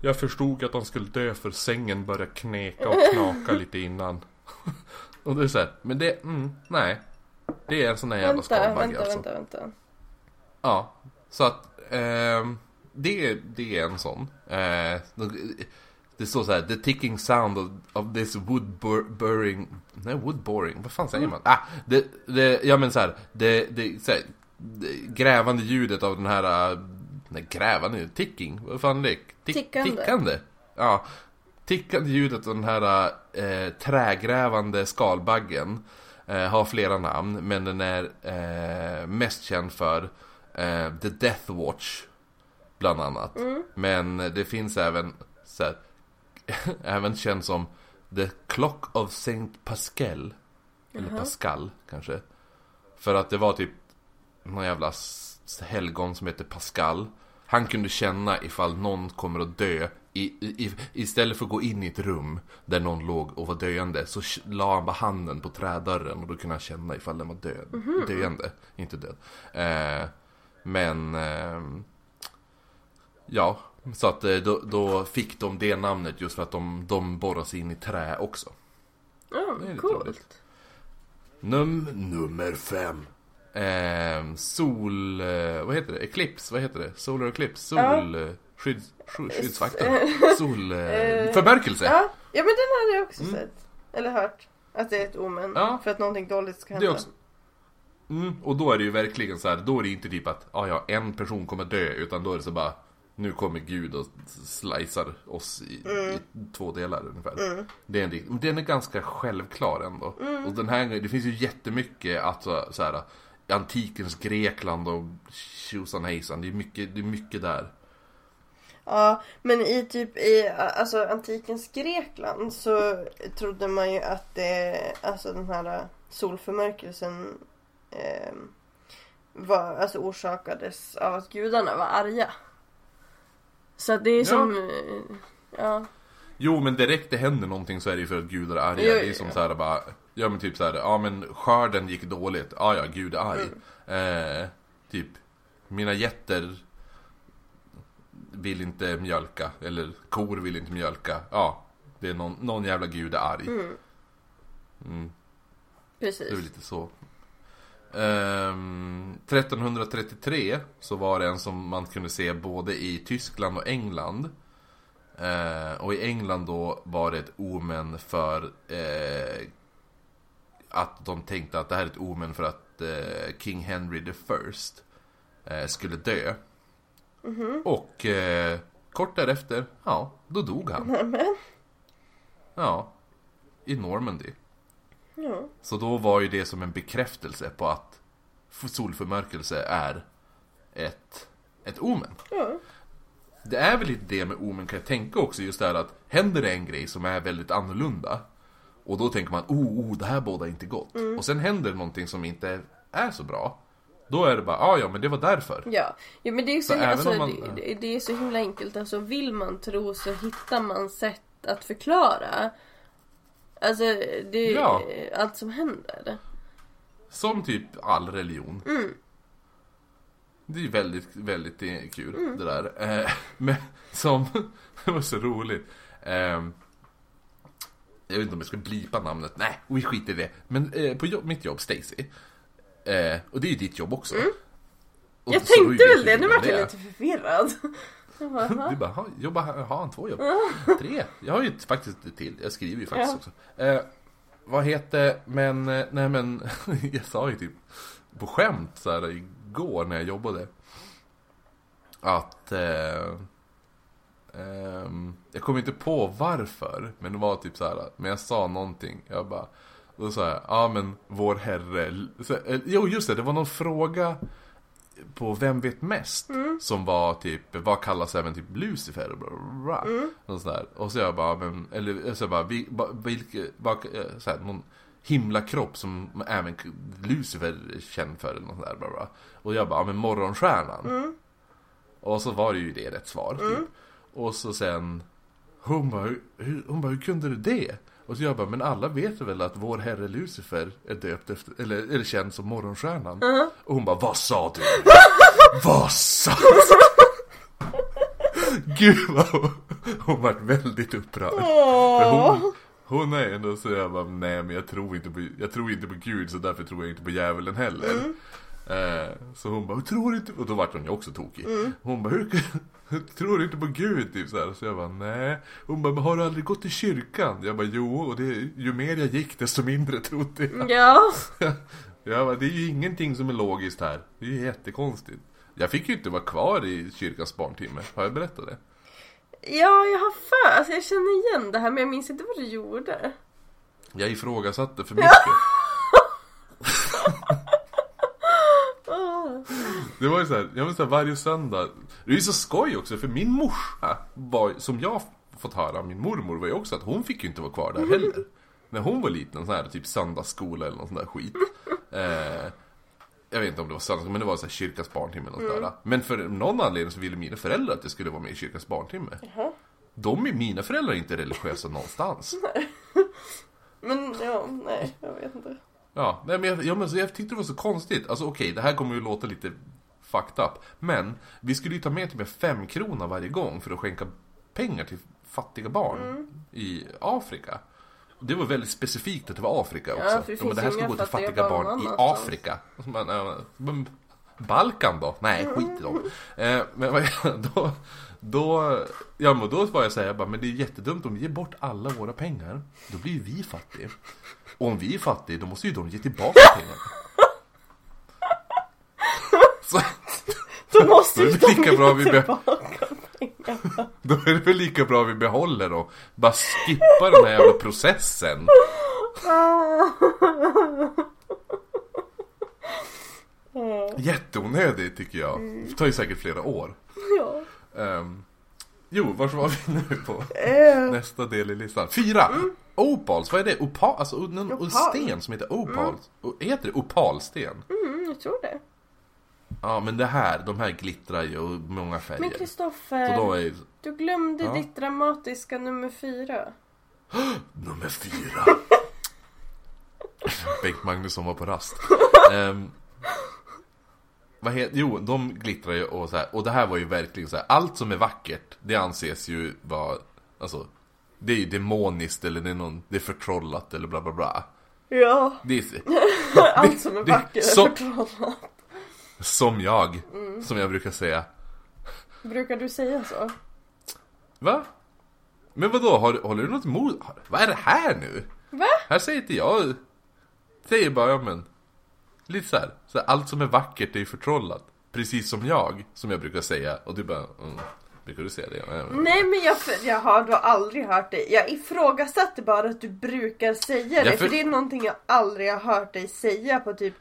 Jag förstod att han skulle dö för sängen började kneka och knaka lite innan. och det är såhär, men det, mm, nej. Det är en sån där jävla Vänta, skalbagge vänta, alltså. vänta, vänta. Ja, så att ehm, det, det är en sån. Eh, det står så här, the ticking sound of, of this wood bur burring, nej wood boring, vad fan säger man? Ah, det, det, ja men så här, det, det, så här, det grävande ljudet av den här, nej grävande, ticking, vad fan är det? Tick, Tickande. Tickande. Ja, tickande ljudet av den här eh, trägrävande skalbaggen eh, har flera namn, men den är eh, mest känd för eh, The Death Watch, bland annat. Men det finns även så här, även känd som The Clock of Saint Pascal. Eller Pascal kanske. För att det var typ någon jävla helgon som heter Pascal. Han kunde känna ifall någon kommer att dö. I, i, istället för att gå in i ett rum där någon låg och var döende så la han bara handen på trädörren och då kunde han känna ifall den var död. Döende, inte död. Eh, men ehm, Ja, så att eh, då, då fick de det namnet just för att de, de sig in i trä också. Ja, lite coolt. Num nummer fem. Eh, sol... Eh, vad heter det? Eclipse? Vad heter det? Solar eclipse? Sol... Ja. Eh, skydd, sky, skyddsvakten? Sol... Eh, förmörkelse? Ja, ja, men den hade jag också sett. Eller hört. Att det är ett omen. Mm. Ja. För att någonting dåligt ska hända. Mm, och då är det ju verkligen så här, då är det inte typ att ah, ja, en person kommer dö, utan då är det så bara nu kommer Gud och slicear oss i, i två delar ungefär. Det är en, den är ganska självklar ändå. Och den här det finns ju jättemycket att så, så här, antikens Grekland och tjosan hejsan. Det är mycket, det är mycket där. Ja, men i typ i alltså, antikens Grekland så trodde man ju att det, alltså den här solförmörkelsen eh, var, alltså orsakades av att gudarna var arga. Så det är Ja. som, eh, ja. Jo men direkt det händer någonting så är det ju för att gudar är arga. Jo, det är jo, som jo. så här bara, ja men typ så här, ja men skörden gick dåligt. Ja ja, gud arg. Mm. Eh, typ, mina getter vill inte mjölka. Eller kor vill inte mjölka. Ja, det är någon, någon jävla gud är arg. Mm, Mm, precis. det är väl lite så. Ehm, 1333 så var det en som man kunde se både i Tyskland och England. Eh, och i England då var det ett omen för eh, att de tänkte att det här är ett omen för att eh, King Henry the First eh, skulle dö. Och eh, kort därefter, ja, då dog han. Nämen. Ja, i Normandy. Ja. Så då var ju det som en bekräftelse på att solförmörkelse är ett, ett omen. Ja. Det är väl lite det med omen kan jag tänka också, just det här att händer det en grej som är väldigt annorlunda och då tänker man oh, oh det här båda inte gott. Och sen händer någonting som inte är så bra. Då är det bara, ah, ja men det var därför. Ja, ja men det är, så, Så alltså, man- det, det- är så himla enkelt. Alltså vill man tro så hittar man sätt att förklara. Alltså det Ja. allt som händer. Som typ all religion. Det är väldigt, väldigt eh, kul det där. Eh, men som, det var så roligt. Eh, jag vet inte om jag ska blipa namnet. Nej, vi skiter i det. Men eh, på jobb, mitt jobb, Stacy. Eh, och det är ju ditt jobb också. Och Jag tänkte väl det, nu vart jag lite förvirrad. Du bara, "Ha, jobba, har han två jobb? Tre? Jag har ju faktiskt ett till. Jag skriver ju faktiskt Ja. också. Eh, vad heter, men, eh, nej men, jag sa ju typ på skämt så här igår när jag jobbade. Att, eh, ehm, jag kommer inte på varför, men det var typ så här, men jag sa någonting. Jag bara, då sa jag, ja men vår herre, så, eh, jo just det, det var någon fråga på Vem vet mest? Som var typ, vad kallas även typ Lucifer? Och, bla, bla, bla, och, sådär. och så jag bara, men, eller så jag bara, vi, ba, vilke, vad, eh, så här, någon himlakropp som även Lucifer är känd för eller något sådär, bla, bla. Och jag bara, men morgonstjärnan. Och så var det ju det rätt svar typ. Och så sen, hon bara, hur, hon bara, hur kunde du det? Och så jag bara, men alla vet väl att vår herre Lucifer är döpt efter, eller, eller känd som morgonstjärnan. Och hon bara, vad sa du? vad sa du? Gud vad hon, hon vart väldigt upprörd. För hon, är ändå så jag bara, nej men jag tror inte på, jag tror inte på Gud så därför tror jag inte på djävulen heller. Eh, så hon bara, tror inte Och då vart hon ju också tokig. Hon bara, hur, hur tror du inte på Gud? Typ så, här. så jag bara, nej. Hon bara, men har du aldrig gått i kyrkan? Jag bara, jo. Och det, ju mer jag gick desto mindre trodde jag. Ja. Jag bara, det är ju ingenting som är logiskt här. Det är ju jättekonstigt. Jag fick ju inte vara kvar i kyrkans barntimme. Har jag berättat det? Ja, jag har för alltså, jag känner igen det här men jag minns inte vad du gjorde. Jag ifrågasatte för mycket. Åh. Det var ju såhär, jag så här, varje söndag. Det är ju så skoj också för min morsa var, som jag fått höra av min mormor var ju också att hon fick ju inte vara kvar där heller. När hon var liten, så här typ söndagsskola eller någon sån där skit. Eh, jag vet inte om det var söndagsskola, men det var så här kyrkans barntimme eller något där. Men för någon anledning så ville mina föräldrar att jag skulle vara med i kyrkans barntimme. Jaha. De mina föräldrar är inte religiösa någonstans. Men ja, nej, jag vet inte. Ja, nej, men jag, ja, men jag tyckte det var så konstigt. Alltså okej, det här kommer ju låta lite fucked up. Men vi skulle ju ta med typ fem kronor varje gång för att skänka pengar till fattiga barn i Afrika. Det var väldigt specifikt att det var Afrika också. för det Ja, men det här ska gå till fattiga barn barn i. Afrika. Bara, ja, Balkan då? Nej, skit i dem. Eh, men då, då, ja, men då var jag jag bara, men det är jättedumt om vi ger bort alla våra pengar. Då blir ju vi fattiga. Och om vi är fattiga, då måste ju de ge tillbaka pengarna. Så, Då måste Då det de lika bra vi tillbaka pengarna. då är det väl lika bra vi behåller och bara skippar den här jävla processen. Ja. Jätteonödigt tycker jag. Det tar ju säkert flera år. ja. Um, jo, vart var vi nu på? Eh, Nästa del i listan. Fyra! Opals, vad är det? Opal, alltså någon Opal. sten som heter opals. Och Heter det opalsten? mm, jag tror det. Ja, men det här, de här glittrar ju och många Men färger. Så Kristoffer, är du glömde Ja. ditt dramatiska nummer fyra. nummer fyra. Bengt Magnusson var på rast. Ehm, vad heter, jo, de glittrar ju och så här, och det här var ju verkligen så här, allt som är vackert, det anses ju vara, alltså, det är ju demoniskt eller det är någon, det är förtrollat eller bla bla bla. Ja, Det är, allt som är vackert är så- förtrollat. Som jag, Mm. som jag brukar säga. Brukar du säga så? Va? Men vadå, har, håller du något emot? Vad är det här nu? Va? Här säger inte jag, säger bara, ja men, lite så här, så här, allt som är vackert är ju förtrollat. Precis som jag, som jag brukar säga. Och du bara, mm, brukar du säga det? Ja, men- Nej men jag, jag har då aldrig hört dig. Jag ifrågasatte bara att du brukar säga det. För... för- det är någonting jag aldrig har hört dig säga på typ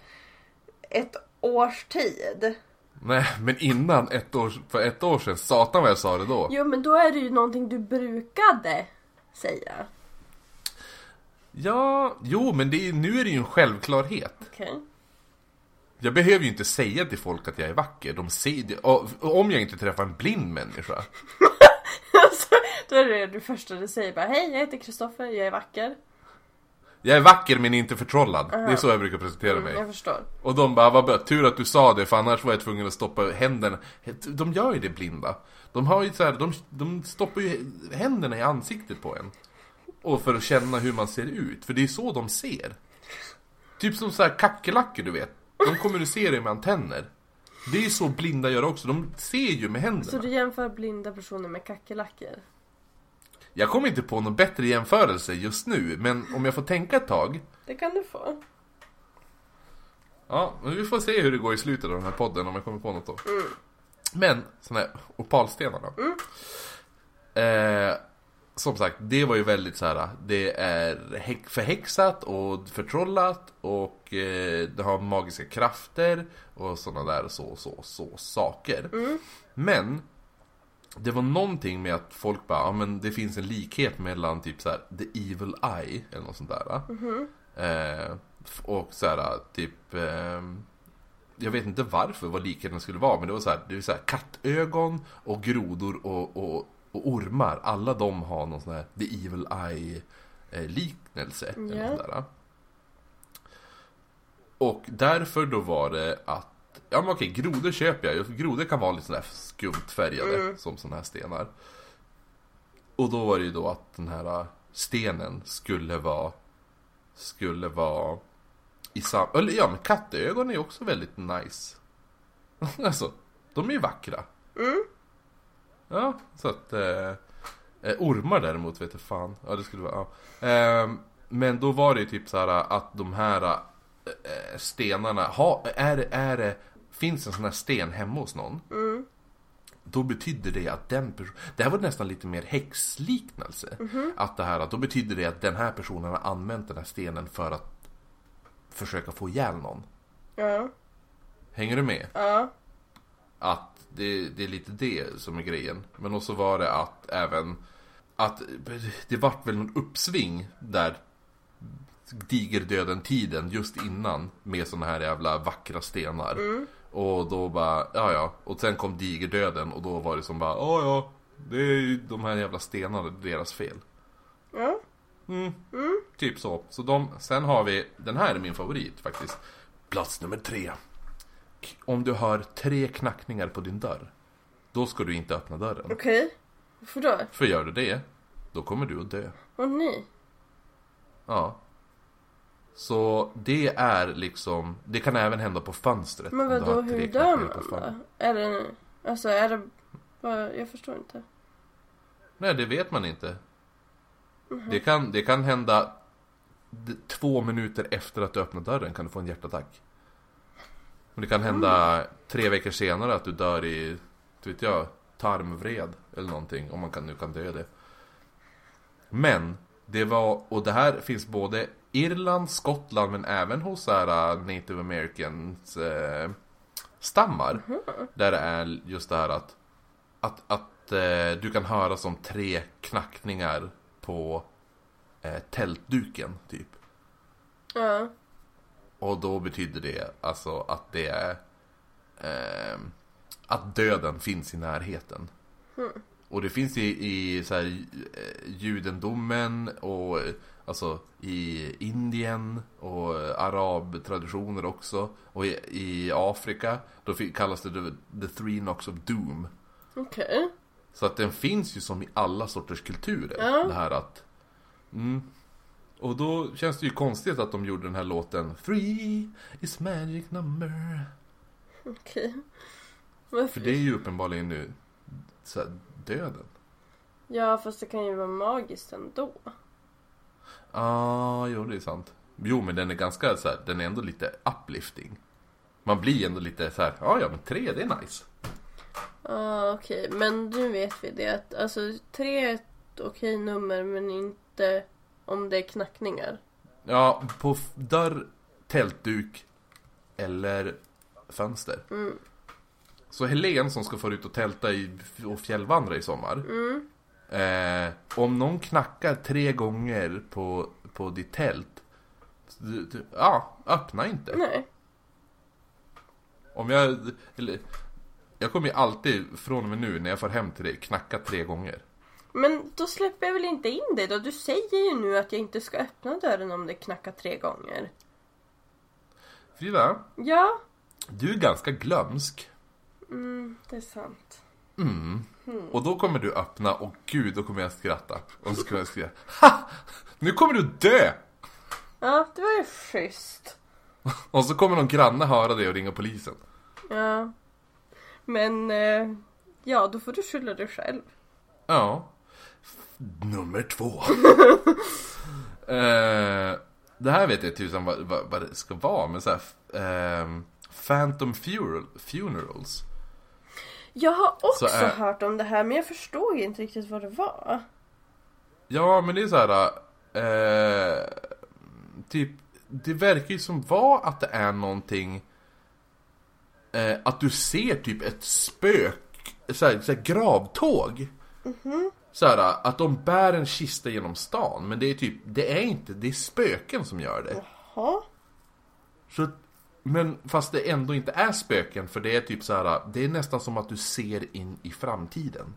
ett års tid. Nej, men innan ett år, för ett år sedan, satan vad jag sa det då. Jo men då är det ju någonting du brukade säga. Ja, jo men det är, nu är det ju en självklarhet. Okej. Jag behöver ju inte säga till folk att jag är vacker. De ser det. Om jag inte träffar en blind människa. Alltså, då är det det första du säger bara Hej jag heter Kristoffer, jag är vacker. Jag är vacker men inte förtrollad. Det är så jag brukar presentera mig. Jag förstår. Och de bara, vad bra, tur att du sa det för annars var jag tvungen att stoppa händerna. De gör ju det blinda. De har ju så här, de, de stoppar ju händerna i ansiktet på en. Och för att känna hur man ser ut, för det är så de ser. Typ som så här kackerlackor du vet. De kommunicerar ju med antenner. Det är ju så blinda gör också, de ser ju med Så händerna. du jämför blinda personer med kackerlackor? Jag kommer inte på någon bättre jämförelse just nu, men om jag får tänka ett tag. Det kan du få. Ja, men vi får se hur det går i slutet av den här podden om jag kommer på något då. Men, sådana här opalstenar då. Eh, som sagt, det var ju väldigt så här. Det är förhäxat och förtrollat och eh, det har magiska krafter och sådana där så, så, så saker. Men det var någonting med att folk bara, ja men det finns en likhet mellan typ så här The Evil Eye eller något sånt där. Eh, f- och så här typ ehm, jag vet inte varför vad likheten skulle vara men det var så här, det är så här kattögon och grodor och, och, och ormar. Alla de har någon sån här The Evil Eye eh, liknelse. eller Ja. något sådär. Och därför då var det att Ja men okej, grodor köper jag. Grodor kan vara lite sådär skumt färgade som sådana här stenar. Och då var det ju då att den här stenen skulle vara Skulle vara i sam... Eller ja, men kattögon är ju också väldigt nice. alltså, de är ju vackra. Ja, så att... Eh, ormar däremot vet jag fan. Ja, det skulle vara... Ja. Eh, men då var det ju typ så här att de här eh, stenarna... Ha, är, är det... Finns en sån här sten hemma hos någon? Då betydde det att den personen... Det här var nästan lite mer häxliknelse. Att det här, att då betydde det att den här personen har använt den här stenen för att försöka få ihjäl någon. Ja. Hänger du med? Ja. Att det, det är lite det som är grejen. Men också var det att även att det vart väl någon uppsving där digerdöden-tiden just innan med såna här jävla vackra stenar. Och då bara, ja ja. Och sen kom digerdöden och då var det som bara, ja ja. Det är ju de här jävla stenarna, deras fel. Ja. Typ så. Så de, sen har vi, den här är min favorit faktiskt. Plats nummer tre. Om du hör tre knackningar på din dörr. Då ska du inte öppna dörren. Okej. Varför då? För gör du det, då kommer du att dö. Åh nej. Ja. Så det är liksom, det kan även hända på fönstret. Men vadå, hur dör man då? Är det... Alltså är det... Jag förstår inte. Nej, det vet man inte. Mhm. Det, kan, det kan hända två minuter efter att du öppnar dörren kan du få en hjärtattack. Och det kan hända Mm. tre veckor senare att du dör i, vet jag, tarmvred eller någonting. Om man kan, nu kan dö det. Men, det var, och det här finns både Irland, Skottland men även hos här, uh, native americans eh, stammar. Där det är just det här att, att, att eh, du kan höra som tre knackningar på eh, tältduken typ. Ja. Och då betyder det alltså att det är eh, att döden finns i närheten. Och det finns i, i så här, eh, judendomen och alltså i Indien och arabtraditioner också. Och i, i Afrika, då kallas det the, the three knocks of doom. Okej. Så att den finns ju som i alla sorters kulturer. Ja. Det här att... Mm. Och då känns det ju konstigt att de gjorde den här låten Three is magic number. Okej. För Varför? det är ju uppenbarligen nu så här, döden. Ja, fast det kan ju vara magiskt ändå. Ja, ah, jo det är sant. Jo men den är ganska så här, den är ändå lite uplifting. Man blir ändå lite så här, ja ja men tre det är nice. Ja, okej. Men nu vet vi det att alltså tre är ett okej nummer men inte om det är knackningar. Ja, på dörr, tältduk eller fönster. Mm. Så Helen som ska få ut och tälta i, och fjällvandra i sommar. Mm. Eh, om någon knackar tre gånger på, på ditt tält. Du, du, ja, öppna inte. Nej. Om jag, eller, jag kommer ju alltid från och med nu när jag får hem till dig knacka tre gånger. Men då släpper jag väl inte in dig då? Du säger ju nu att jag inte ska öppna dörren om det knackar tre gånger. Frida, Ja. du är ganska glömsk. Mm, det är sant. Mm. Och då kommer du öppna och gud, då kommer jag skratta. Och så kommer jag skriva Ha! Nu kommer du dö! Ja, det var ju schysst. Och så kommer någon granne höra det och ringa polisen. Ja. Men, eh, ja, då får du skylla dig själv. Ja. Nummer två. eh, det här vet jag tusan vad, vad, vad det ska vara, men så här, ehm, Phantom funeral, Funerals. Jag har också Så, eh, hört om det här men jag förstod inte riktigt vad det var. Ja, men det är så här. Eh, typ, det verkar ju som vara att det är någonting. Eh, att du ser typ ett spök, så här, så här gravtåg. Så här, att de bär en kista genom stan, men det är typ, det är inte, det är spöken som gör det. Ja. Så, men fast det ändå inte är spöken, för det är typ så här, det är nästan som att du ser in i framtiden.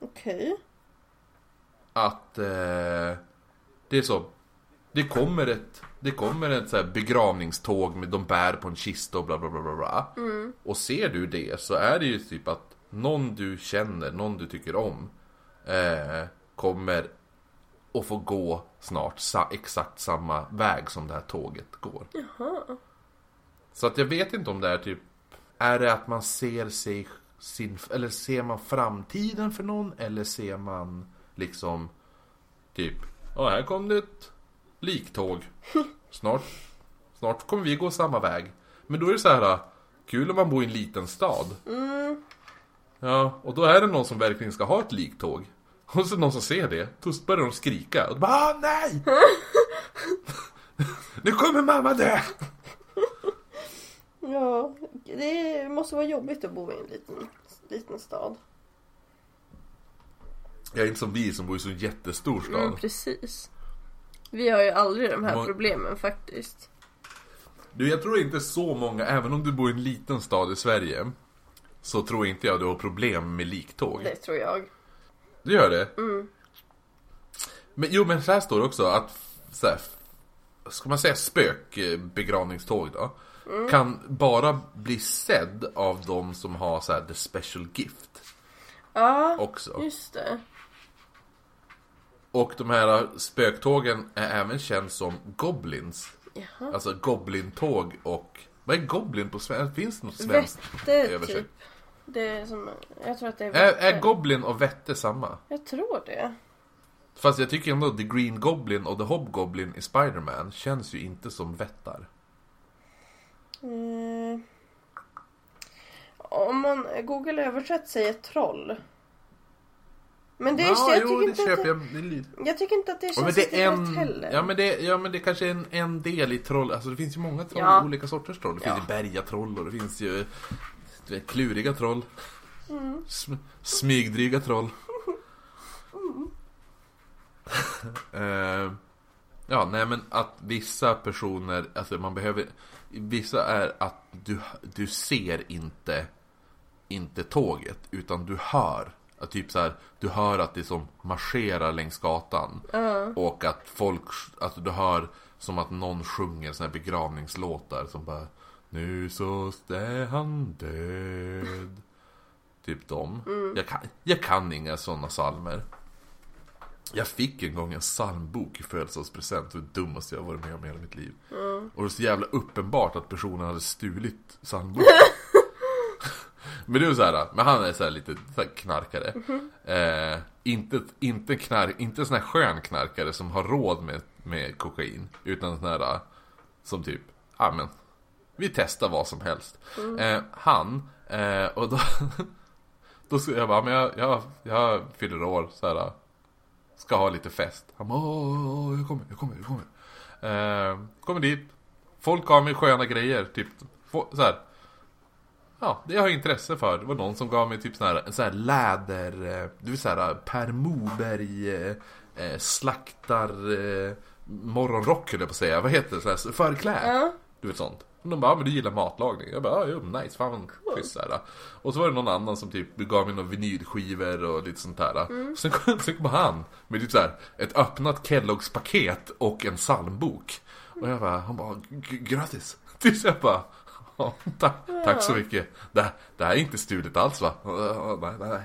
Okej. att eh, det är så. Det kommer ett, det kommer ett så här begravningståg med de bär på en kista och bla bla bla bla bla. Och ser du det så är det ju typ att någon du känner, någon du tycker om eh, kommer att få gå snart sa, exakt samma väg som det här tåget går. Jaha. Så att jag vet inte om det är typ Är det att man ser sig sin, Eller ser man framtiden för någon Eller ser man liksom Typ Ja här kom det ett liktåg. Snart Snart kommer vi gå samma väg. Men då är det så här Kul om man bor i en liten stad. Ja och då är det någon som verkligen ska ha ett liktåg. Och så någon som ser det Då börjar de skrika. Och de bara ah, nej! nu kommer mamma dö! Ja, det måste vara jobbigt att bo i en liten, liten stad. Jag är inte som vi som bor i så jättestor stad. Mm, precis. Vi har ju aldrig de här Må- problemen faktiskt. Du, jag tror inte så många, även om du bor i en liten stad i Sverige Så tror inte jag du har problem med liktåg. Det tror jag. Du gör det? Men jo, men så här står det också att så här, Ska man säga spökbegravningståg då? Kan bara bli sedd av de som har så här the special gift Ja, också. just det. Och de här spöktågen är även känd som goblins. Jaha. Alltså goblintåg och... Vad är goblin på svenska? Finns det något svenskt Vätte typ. Det är som, jag tror att det är Är, är goblin och vette samma? Jag tror det. Fast jag tycker ändå The Green Goblin och The Hobgoblin i Spider-Man känns ju inte som vättar. Mm. Om man Google översätt säger troll. Men det, Ja, jag, jo, tycker det inte att köper det, jag. Det är lite- jag tycker inte att det Ja, känns men det är en, heller. ja, men det, ja men det kanske är en, en del i troll, alltså det finns ju många troll, Ja. olika sorters troll. Det finns Ja. ju bergatroll och det finns ju du vet, kluriga troll. Mm. Sm- smygdryga troll. Eh, ja, nej men att vissa personer, alltså man behöver, vissa är att du, du ser inte, inte tåget, utan du hör. Att typ så här, du hör att det som marscherar längs gatan. Och att folk, att du hör som att någon sjunger såna här begravningslåtar som bara Nu så är han död. Typ dem. Jag, kan, jag kan inga sådana salmer. Jag fick en gång en psalmbok i födelsedagspresent. Det dummaste jag varit med om i hela mitt liv. Och det var så jävla uppenbart att personen hade stulit psalmboken. Men det är så här, men han är så här lite så här knarkare. Eh, inte, inte, knark, inte en sån här skön knarkare som har råd med, med kokain. Utan sån här som typ, ja men, vi testar vad som helst. Eh, han, eh, och då, då jag bara, men jag, jag, jag fyller år så här. Ska ha lite fest. Han bara, åh, jag kommer, jag kommer, jag kommer. Eh, kommer dit. Folk har med sköna grejer, typ, så här. Ja, det har jag intresse för. Det var någon som gav mig typ sån här, en sån här läder, eh, du vet såhär Per Moberg eh, eh, slaktar eh, morgonrock höll jag på att säga. Vad heter det? Sån här förkläde. Ja. Du vet sånt. Och de bara, ja, men du gillar matlagning. Jag bara, ja, jo, nice, fan vad schysst. Och så var det någon annan som typ gav mig några vinylskivor och lite sånt där. Sen, kom, sen kom han med typ så här, ett öppnat Kelloggs paket och en psalmbok. Och jag bara, han bara, "G- grattis. Tills jag bara, ja, tack, tack så mycket. Det, det här är inte stulet alls va? "Ja, Nej, nej, nej.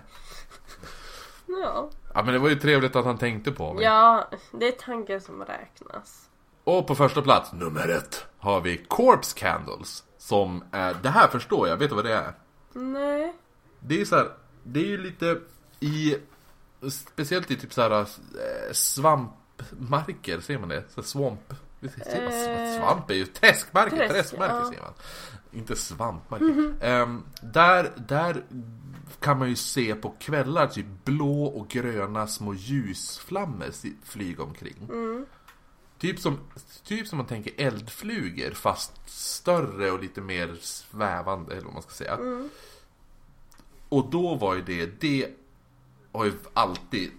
Ja. Ja men det var ju trevligt att han tänkte på mig. ja, det är tanken som räknas. Och på första plats, nummer ett, har vi Corpse Candles. Som är, det här förstår jag, vet du vad det är? Nej. Det är så här, det är ju lite i, speciellt i typ så här eh, svampmarker, ser man det? Så här swamp. Ser man, Eh, svamp är ju träskmarker, träsk, träskmarker ja. ser man. Inte svampmarker. Ehm, där, där kan man ju se på kvällar typ blå och gröna små ljusflammor flyga omkring. Typ som, typ som man tänker eldflugor fast större och lite mer svävande eller vad man ska säga. Och då var ju det, det har ju alltid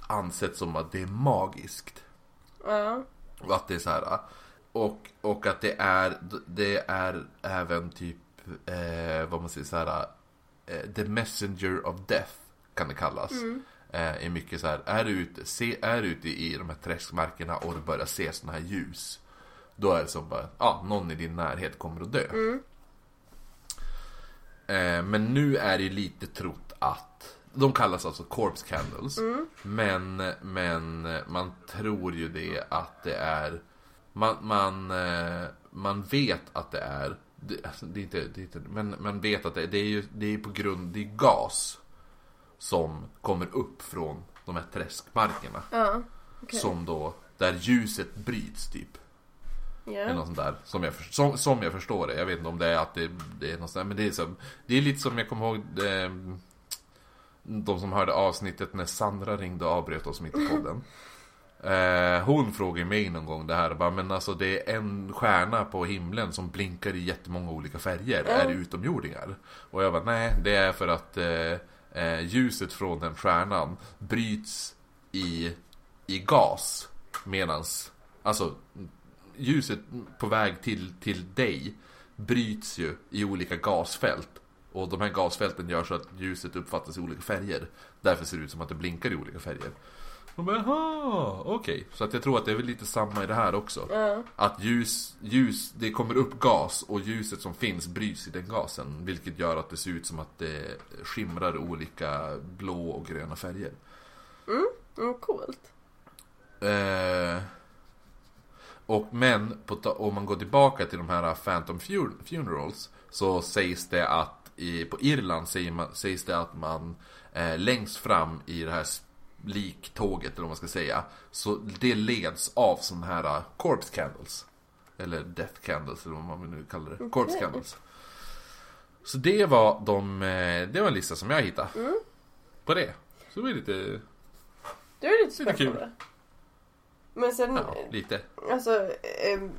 ansett som att det är magiskt. Ja. Och att det är så här. Och, och att det är, det är även typ, eh, vad man säger så här. Eh, the messenger of death kan det kallas. Eh, är mycket så här, är du ute, se, är du ute i de här träskmarkerna och du börjar se såna här ljus. Då är det som bara, ja, någon i din närhet kommer att dö. Eh, men nu är det ju lite trott att de kallas alltså corpse candles. Men, men man tror ju det att det är Man, man, eh, man vet att det är det, alltså, det är inte, det är inte men man vet att det, det är ju det är på grund, det är gas Som kommer upp från de här träskmarkerna Ja. Okej. Som då, där ljuset bryts typ eller Ja. något sånt där, som jag, som, som jag förstår det. Jag vet inte om det är att det, det är något sånt där, men det är, som, det är lite som jag kommer ihåg eh, De som hörde avsnittet när Sandra ringde och avbröt oss mitt i podden. Eh, hon frågade mig någon gång det här bara, men alltså det är en stjärna på himlen som blinkar i jättemånga olika färger. Är det utomjordingar? Och jag bara, nej det är för att eh, eh, ljuset från den stjärnan bryts i, i gas. Medans, alltså ljuset på väg till, till dig bryts ju i olika gasfält. Och de här gasfälten gör så att ljuset uppfattas i olika färger. Därför ser det ut som att det blinkar i olika färger. Och bara, "Aha, okej. Så att jag tror att det är väl lite samma i det här också. Ja. Att ljus, ljus, det kommer upp gas och ljuset som finns bryts i den gasen. Vilket gör att det ser ut som att det skimrar olika blå och gröna färger. Mm, coolt. Eh, och men på, om man går tillbaka till de här Phantom Fun- Funerals så sägs det att i, på Irland säger man, sägs det att man eh, längst fram i det här liktåget eller vad man ska säga så det leds av sådana här eh, corpse candles. Eller death candles eller vad man nu kallar det. Corpse candles. Så det var de, eh, det var en lista som jag hittade. På det. Så det är lite, Det är lite Lite kul. spännande. Men sen, ja, lite. alltså, ehm,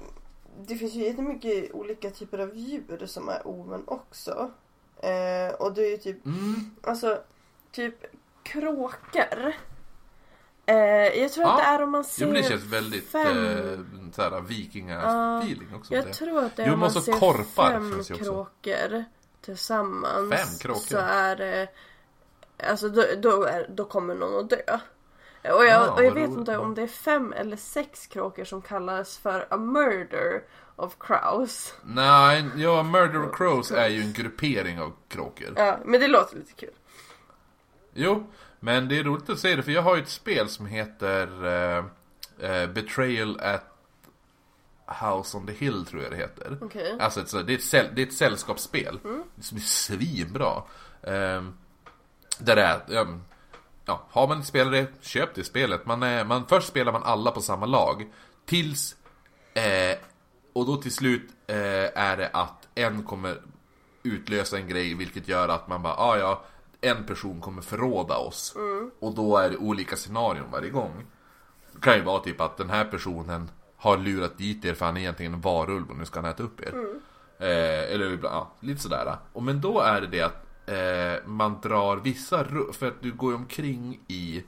det finns ju jättemycket olika typer av djur som är omen också. Eh, och det är ju typ, Mm. alltså, typ kråkor. Eh, jag tror Ja, att det är om man ser Jo men det känns väldigt fem... eh, såhär vikinga-feeling också. Jag det. tror att det är Jo, om man ser korpar fem kråkor tillsammans. Fem kråkor? Så är det... Alltså då, då, är, då kommer någon att dö. Och jag, Ja, och jag vet roligt. inte om det är fem eller sex kråkor som kallas för a murder of crows. Nej, ja, Murder of Crows är ju en gruppering av kråkor. Ja, men det låter lite kul. Jo, men det är roligt att säga det för jag har ju ett spel som heter eh, Betrayal at House on the Hill tror jag det heter. Okej. Alltså ett, det, är ett säll, det är ett sällskapsspel som är svinbra. Um, där det är, um, ja, har man inte spelat det, köp det spelet. Man är, man, först spelar man alla på samma lag. Tills, eh, och då till slut eh, är det att en kommer utlösa en grej vilket gör att man bara, ah, ja, en person kommer förråda oss. Och då är det olika scenarion varje gång. Det kan ju vara typ att den här personen har lurat dit er för han är egentligen en varulv och nu ska han äta upp er. Eh, eller ibland, ja, lite sådär. Och men då är det det att eh, man drar vissa rum, för att du går ju omkring i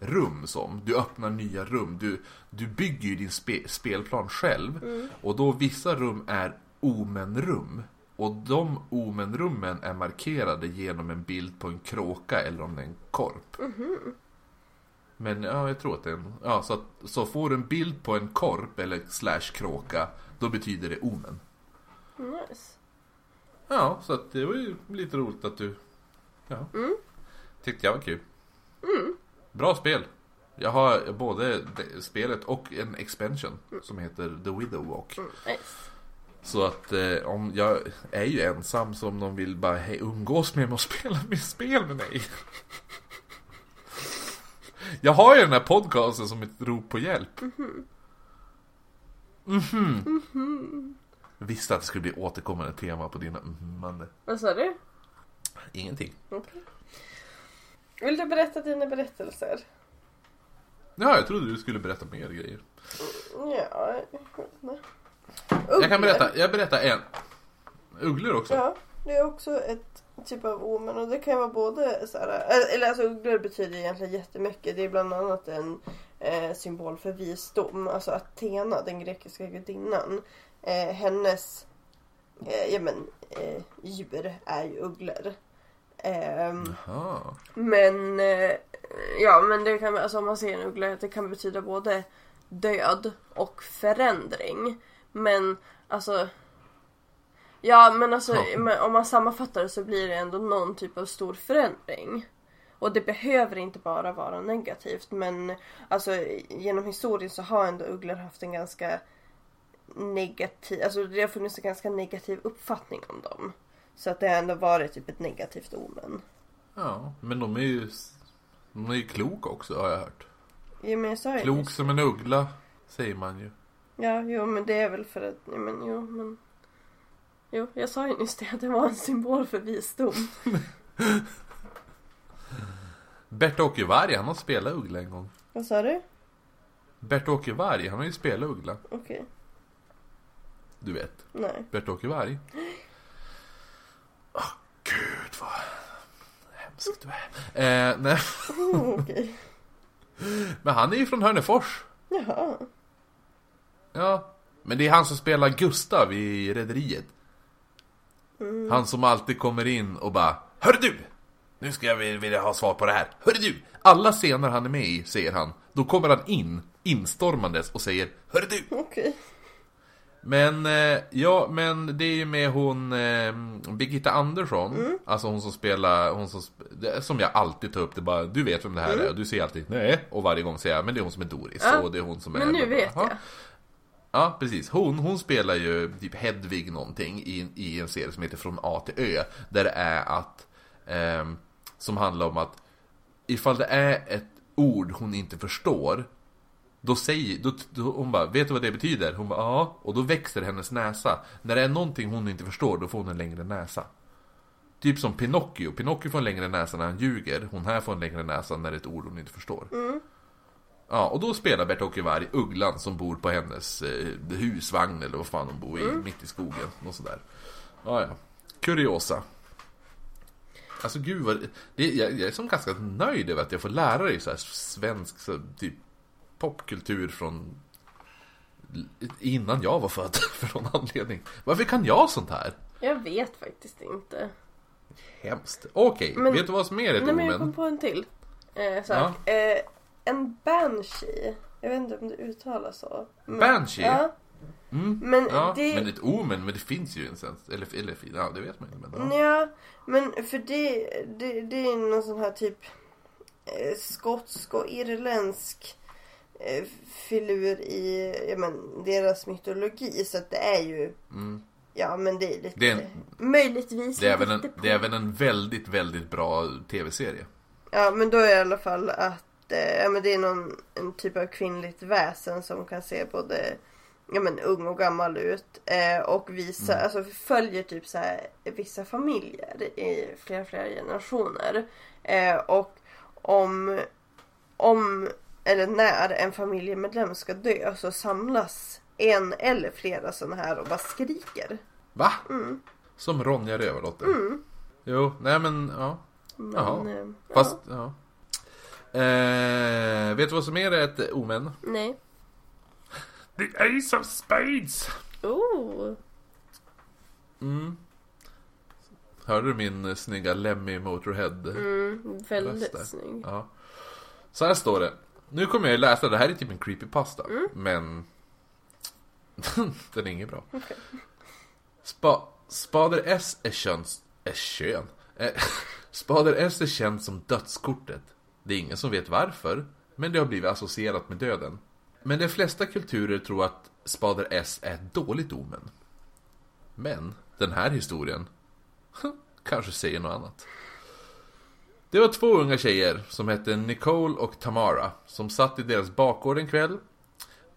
rum som, du öppnar nya rum, du, du bygger ju din spe, spelplan själv. Och då vissa rum är omenrum. Och de omenrummen är markerade genom en bild på en kråka eller om det är en korp. Men ja, jag tror att det är en... Ja, så, att, så får du en bild på en korp eller slash kråka, då betyder det omen. Nice. Ja, så att det var ju lite roligt att du... Ja. Tyckte jag var kul. Bra spel. Jag har både det, spelet och en expansion som heter The Widow Walk. Mm, nice. Så att eh, om jag är ju ensam så om någon vill bara hej, umgås med mig och spela med spel med mig. jag har ju den här podcasten som ett rop på hjälp. Mhm. Visste att det skulle bli återkommande tema på dina mhm Vad sa du? Ingenting. Okej. Vill du berätta dina berättelser? Ja, jag trodde du skulle berätta mer grejer. Ja, jag vet inte. Jag kan berätta, jag berättar en. Ugglor också. Ja, det är också ett typ av omen och det kan vara både så här, eh, eller alltså ugglor betyder egentligen jättemycket. Det är bland annat en eh, symbol för visdom. Alltså Athena, den grekiska gudinnan. Eh, hennes eh, ja, men, eh, djur är ju ugglor. Ehm, men eh, ja, men det kan alltså om man ser en uggla det kan betyda både död och förändring. Men alltså Ja men alltså Ja. om man sammanfattar det så blir det ändå någon typ av stor förändring. Och det behöver inte bara vara negativt men alltså genom historien så har ändå ugglor haft en ganska negativ, alltså det har funnits en ganska negativ uppfattning om dem. Så att det har ändå varit typ ett negativt omen. Ja, men de är ju... De är ju kloka också har jag hört. Jo men jag sa ju Klok som en uggla, säger man ju. Ja, jo men det är väl för att, ja, men jo men. Jo, jag sa ju nyss det att det var en symbol för visdom. Bert-Åke Varg, han har spelat uggla en gång. Vad sa du? Bert-Åke Varg, han har ju spelat uggla. Okej, Du vet, nej. Bert-Åke Varg. Åh, gud vad hemskt du är. Eh, nej, Mm, Okej. men han är ju från Hörnefors. Jaha. Ja, men det är han som spelar Gustav i Rederiet. Han som alltid kommer in och bara Hörru du! Nu ska jag vilja ha svar på det här. Hörru du! Alla scener han är med i, säger han. Då kommer han in, instormandes och säger Hörru du! Okej. Men, eh, ja, men det är ju med hon eh, Birgitta Andersson. Alltså hon som spelar, hon som, som jag alltid tar upp. Det är bara, du vet vem det här är. Och du säger alltid nej. Och varje gång säger jag, men det är hon som är Doris. Ja, och det är hon som är... Men nu vet Ja. jag. Ja, precis. Hon, hon spelar ju typ Hedvig någonting i, i en serie som heter Från A till Ö. Där det är att, eh, som handlar om att ifall det är ett ord hon inte förstår, då säger, då, då, hon bara, vet du vad det betyder? Hon bara, ja. Och då växer hennes näsa. När det är någonting hon inte förstår, då får hon en längre näsa. Typ som Pinocchio. Pinocchio får en längre näsa när han ljuger. Hon här får en längre näsa när det är ett ord hon inte förstår. Mm. Ja, och då spelar Bert-Åke Varg Ugglan som bor på hennes eh, husvagn eller vad fan hon bor i, mitt i skogen. Och sådär. Ja, ja. Kuriosa. Alltså gud vad... Det, jag, jag är som ganska nöjd över att jag får lära dig så här svensk så, typ popkultur från innan jag var född för någon anledning. Varför kan jag sånt här? Jag vet faktiskt inte. Hemskt. Okej, Men- vet du vad som är ett Nej men jag omen? kom på en till eh, sak. Eh, en banshee. Jag vet inte om det uttalas så. Men, Banshee? Ja. Mm. Men Ja, det... men ett omen, men det finns ju en sens. Eller, eller ja, det vet man inte. Men, ja. Ja, men för det, det, det är någon sån här typ eh, skotsk och irländsk eh, filur i ja, men, deras mytologi. Så att det är ju, Mm. ja men det är lite, Det är en- möjligtvis Det är, lite en, på- det är även en väldigt, väldigt bra tv-serie. Ja men då är det i alla fall att eh, ja, men det är någon en typ av kvinnligt väsen som kan se både ja, men, ung och gammal ut. Eh, och visa, Mm. alltså följer typ så här, vissa familjer i flera, flera generationer. Eh, och om, om eller när en familjemedlem ska dö så samlas en eller flera sådana här och bara skriker. Va? Mm. Som Ronja Rövardotter. Jo, nej men ja. Men, Jaha. eh, Fast, ja. Eh, vet du vad som är ett omen? nej. The Ace of Spades! Oh. Mm. Hörde du min snygga Lemmy Motorhead? Mm, väldigt Röster. snygg. Ja. Så här står det. Nu kommer jag läsa, det här är typ en creepypasta. Mm. Men... den är inget bra. Spa, Spader S är kön... Är kön? Eh, Spader S är känd som dödskortet. Det är ingen som vet varför, men det har blivit associerat med döden. Men de flesta kulturer tror att Spader S är ett dåligt omen. Men den här historien hm, kanske säger något annat. Det var två unga tjejer som hette Nicole och Tamara som satt i deras bakgård en kväll.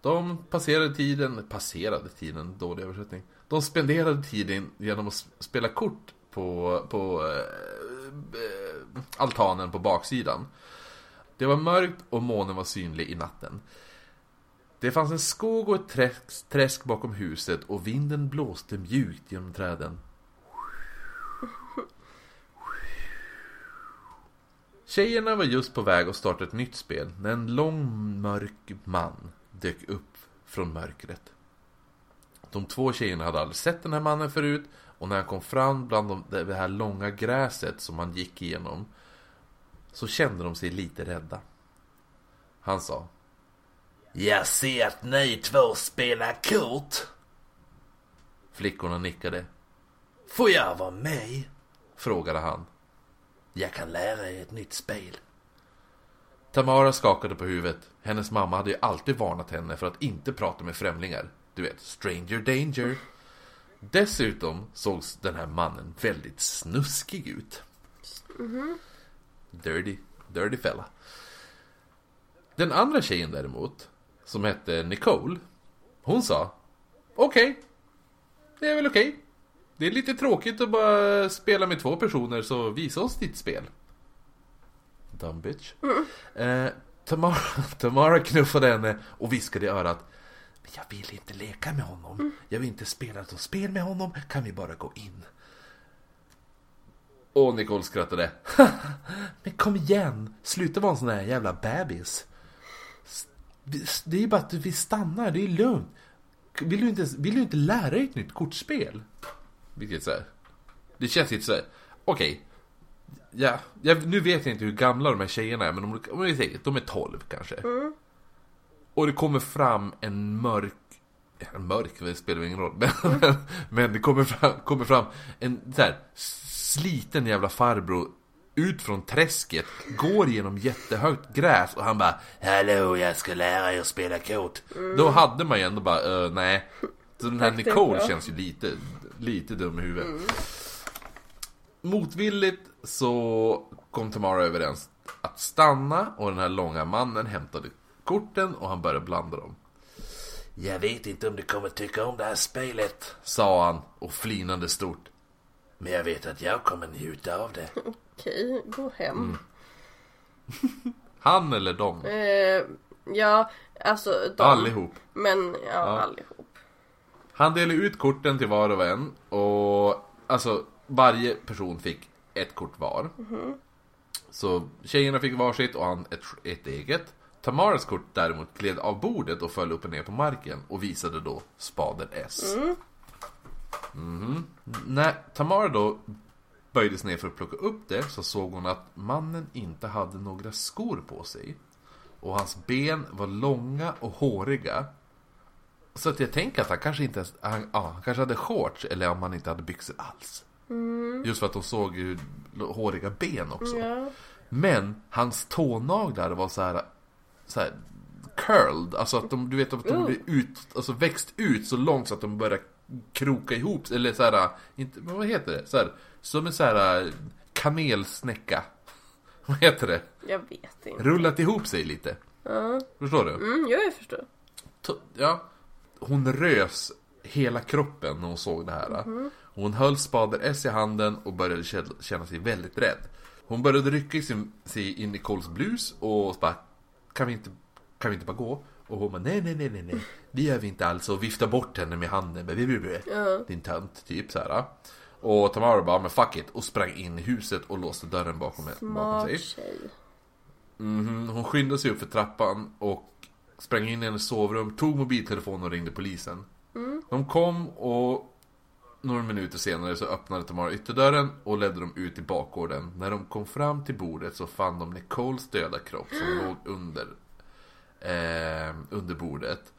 De passerade tiden, passerade tiden, dålig översättning. De spenderade tiden genom att spela kort på, på eh, eh, altanen på baksidan. Det var mörkt och månen var synlig i natten. Det fanns en skog och ett träsk, träsk bakom huset och vinden blåste mjukt genom träden. Tjejerna var just på väg att starta ett nytt spel när en lång mörk man dök upp från mörkret. De två tjejerna hade aldrig sett den här mannen förut och när han kom fram bland de, det här långa gräset som han gick igenom så kände de sig lite rädda. Han sa Jag ser att ni två spelar kort. Flickorna nickade. Får jag vara med? Frågade han. Jag kan lära er ett nytt spel. Tamara skakade på huvudet. Hennes mamma hade ju alltid varnat henne för att inte prata med främlingar. Du vet, stranger danger. Dessutom såg den här mannen väldigt snuskig ut. Mm-hmm. Dirty, dirty fella. Den andra tjejen däremot, som hette Nicole, hon sa Okej, det är väl okej. Det är lite tråkigt att bara spela med två personer, så visa oss ditt spel. Dumb bitch. Eh, Tamara, Tamara knuffade henne och viskade i örat jag vill inte leka med honom. Jag vill inte spela ett spel med honom. Kan vi bara gå in? Och Nicole skrattade. Men kom igen! Sluta vara en sån där jävla bebis. Det är ju bara att vi stannar, det är lugnt. Vill du inte, vill du inte lära dig ett nytt kortspel? Vilket så här, Det känns lite så här. okej. Ja, jag, nu vet jag inte hur gamla de här tjejerna är, men om, om vi säger de är 12 kanske. Och det kommer fram en mörk en mörk, det spelar ingen roll. Men, men, men det kommer fram, kommer fram en så här, sliten jävla farbror ut från träsket, går genom jättehögt gräs och han bara Hallå, jag ska lära er spela kort. Då hade man ju ändå bara, uh, nej. Så den här Nicole bra. känns ju lite, lite dum i huvudet. Motvilligt så kom Tamara överens att stanna och den här långa mannen hämtade korten och han började blanda dem. Jag vet inte om du kommer tycka om det här spelet, sa han och flinande stort. Men jag vet att jag kommer njuta av det. Okej, gå hem. Mm. Han eller dem? Eh, ja, alltså de. Allihop. Men ja, Ja. allihop. Han delade ut korten till var och en och alltså varje person fick ett kort var. Så tjejerna fick varsitt och han ett, ett eget. Tamaras kort däremot gled av bordet och föll upp och ner på marken och visade då spaden S. Mhm. När Tamara då böjdes ner för att plocka upp det så såg hon att mannen inte hade några skor på sig. Och hans ben var långa och håriga. Så att jag tänker att han kanske inte ens, han, ja, han kanske hade shorts eller om han inte hade byxor alls. Just för att de såg ju håriga ben också. Ja. Men hans tånaglar var så här, så här curled, alltså att de, du vet att de Oh. blir ut, alltså växt ut så långt så att de börjar kroka ihop eller så här, inte, vad heter det? Så här, som en så här kamelsnäcka. Vad heter det? Jag vet inte. Rullat ihop sig lite. Ja. Förstår du? Mm, jo, jag förstår. To- Ja. Hon rös hela kroppen när hon såg det här. Hon höll spader S i handen och började kä- känna sig väldigt rädd. Hon började rycka i sin, sig in i Coles blus och bara kan vi, inte, kan vi inte bara gå? Och hon bara nej, nej, nej, nej, nej. Det gör vi inte alls. Och vifta bort henne med handen. Ja. Din tönt, typ så här. Och Tamara bara, men fuck it. Och sprang in i huset och låste dörren bakom, bakom sig. tjej. Mhm, Hon skyndade sig upp för trappan och sprang in i hennes sovrum, tog mobiltelefonen och ringde polisen. De kom och några minuter senare så öppnade Tamara ytterdörren och ledde dem ut i bakgården. När de kom fram till bordet så fann de Nicoles döda kropp som låg under, eh, under bordet.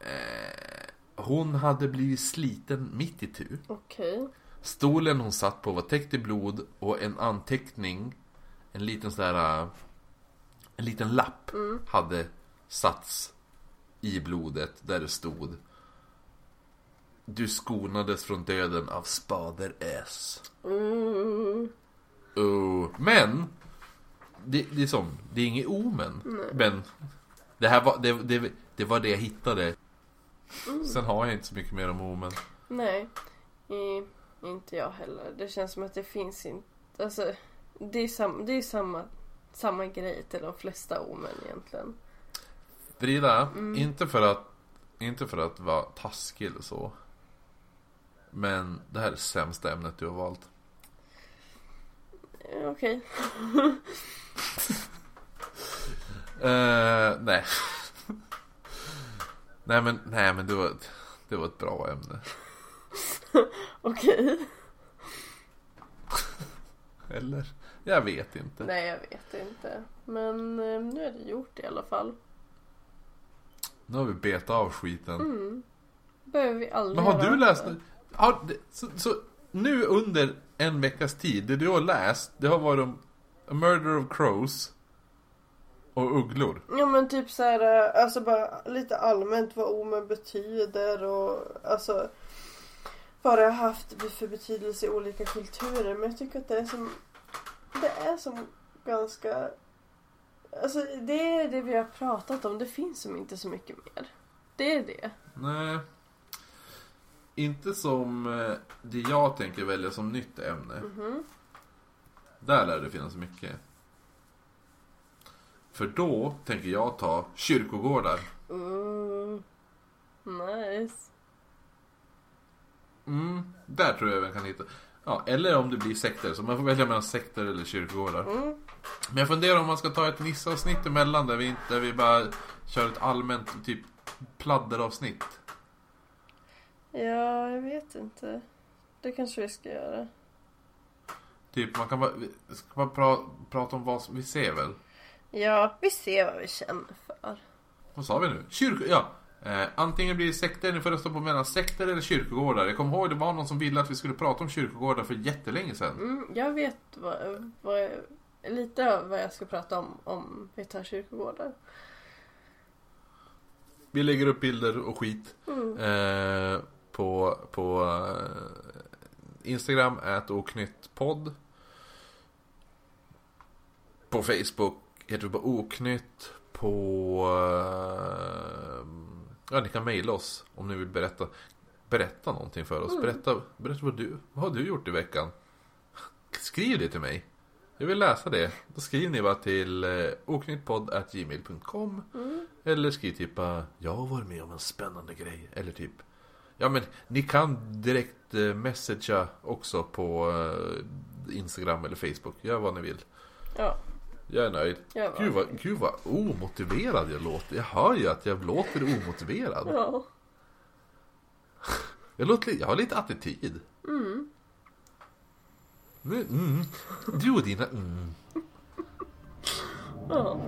Eh, hon hade blivit sliten mitt i tu. Okej. Stolen hon satt på var täckt i blod och en anteckning, en liten sån där, en liten lapp hade satts i blodet där det stod Du skonades från döden av spader S. Mm. Oh. Men, det, det är som, det är inget omen. Men, det här var det, det, det var det jag hittade. Sen har jag inte så mycket mer om omen. Nej. I, inte jag heller. Det känns som att det finns inte... Alltså, det är, sam, det är samma, samma grej till de flesta omen egentligen. Frida, inte för att Inte för att vara taskig eller så Men det här är det sämsta ämnet du har valt Eh, Okej. Eh, Nej Nej men, nej men det var ett, Det var ett bra ämne Okej. Eller? Jag vet inte Nej, jag vet inte. Men eh, nu är det gjort i alla fall. Nu har vi betat av skiten Mm. behöver vi aldrig Men har du läst har, så, så nu under en veckas tid Det du har läst Det har varit om A Murder of Crows Och Ugglor Ja men typ så här, eh, alltså bara lite allmänt vad omen betyder och alltså vad det har haft för betydelse i olika kulturer. Men jag tycker att det är som, det är som ganska, alltså det är det vi har pratat om. Det finns som inte så mycket mer. Det är det. Nej. Inte som eh, det jag tänker välja som nytt ämne. Mhm. Där lär det finnas mycket. För då tänker jag ta kyrkogårdar. Mm. Nice. Mm, där tror jag vi kan hitta. Ja, eller om det blir sekter. Så man får välja mellan sekter eller kyrkogårdar. Mm. Men jag funderar om man ska ta ett Nisse-avsnitt emellan där vi, inte, där vi bara kör ett allmänt typ pladderavsnitt. Ja, jag vet inte. Det kanske vi ska göra. Typ man kan bara, ska bara pra, prata om vad vi ser väl? Ja, vi ser vad vi känner för. Vad sa vi nu? Kyrko... Ja. Eh, antingen blir det sekter, ni får rösta på mellan sekter eller kyrkogårdar. Jag kommer ihåg det var någon som ville att vi skulle prata om kyrkogårdar för jättelänge sedan. Mm, jag vet vad, vad, lite av vad jag ska prata om om vi tar kyrkogårdar. Vi lägger upp bilder och skit Mm. eh, på, på eh, Instagram, ät oknyttpodd. På Facebook bara oknytt. På... Eh, ja, ni kan mejla oss om ni vill berätta. berätta någonting för oss. Berätta, berätta vad, du, vad har du gjort i veckan? Skriv det till mig. Jag vill läsa det. Då skriver ni bara till eh, oknyttpodd.gmail.com Eller skriv typ jag har varit med om en spännande grej. Eller typ Ja men ni kan direkt eh, messagea också på Instagram eller Facebook. Gör vad ni vill. Ja. Jag är nöjd. Jag gud, vad, gud vad omotiverad jag låter. Jag hör ju att jag låter omotiverad. Ja. Jag, låter, jag har lite attityd. Mm. Nu, mm. Du och dina mm. Ja.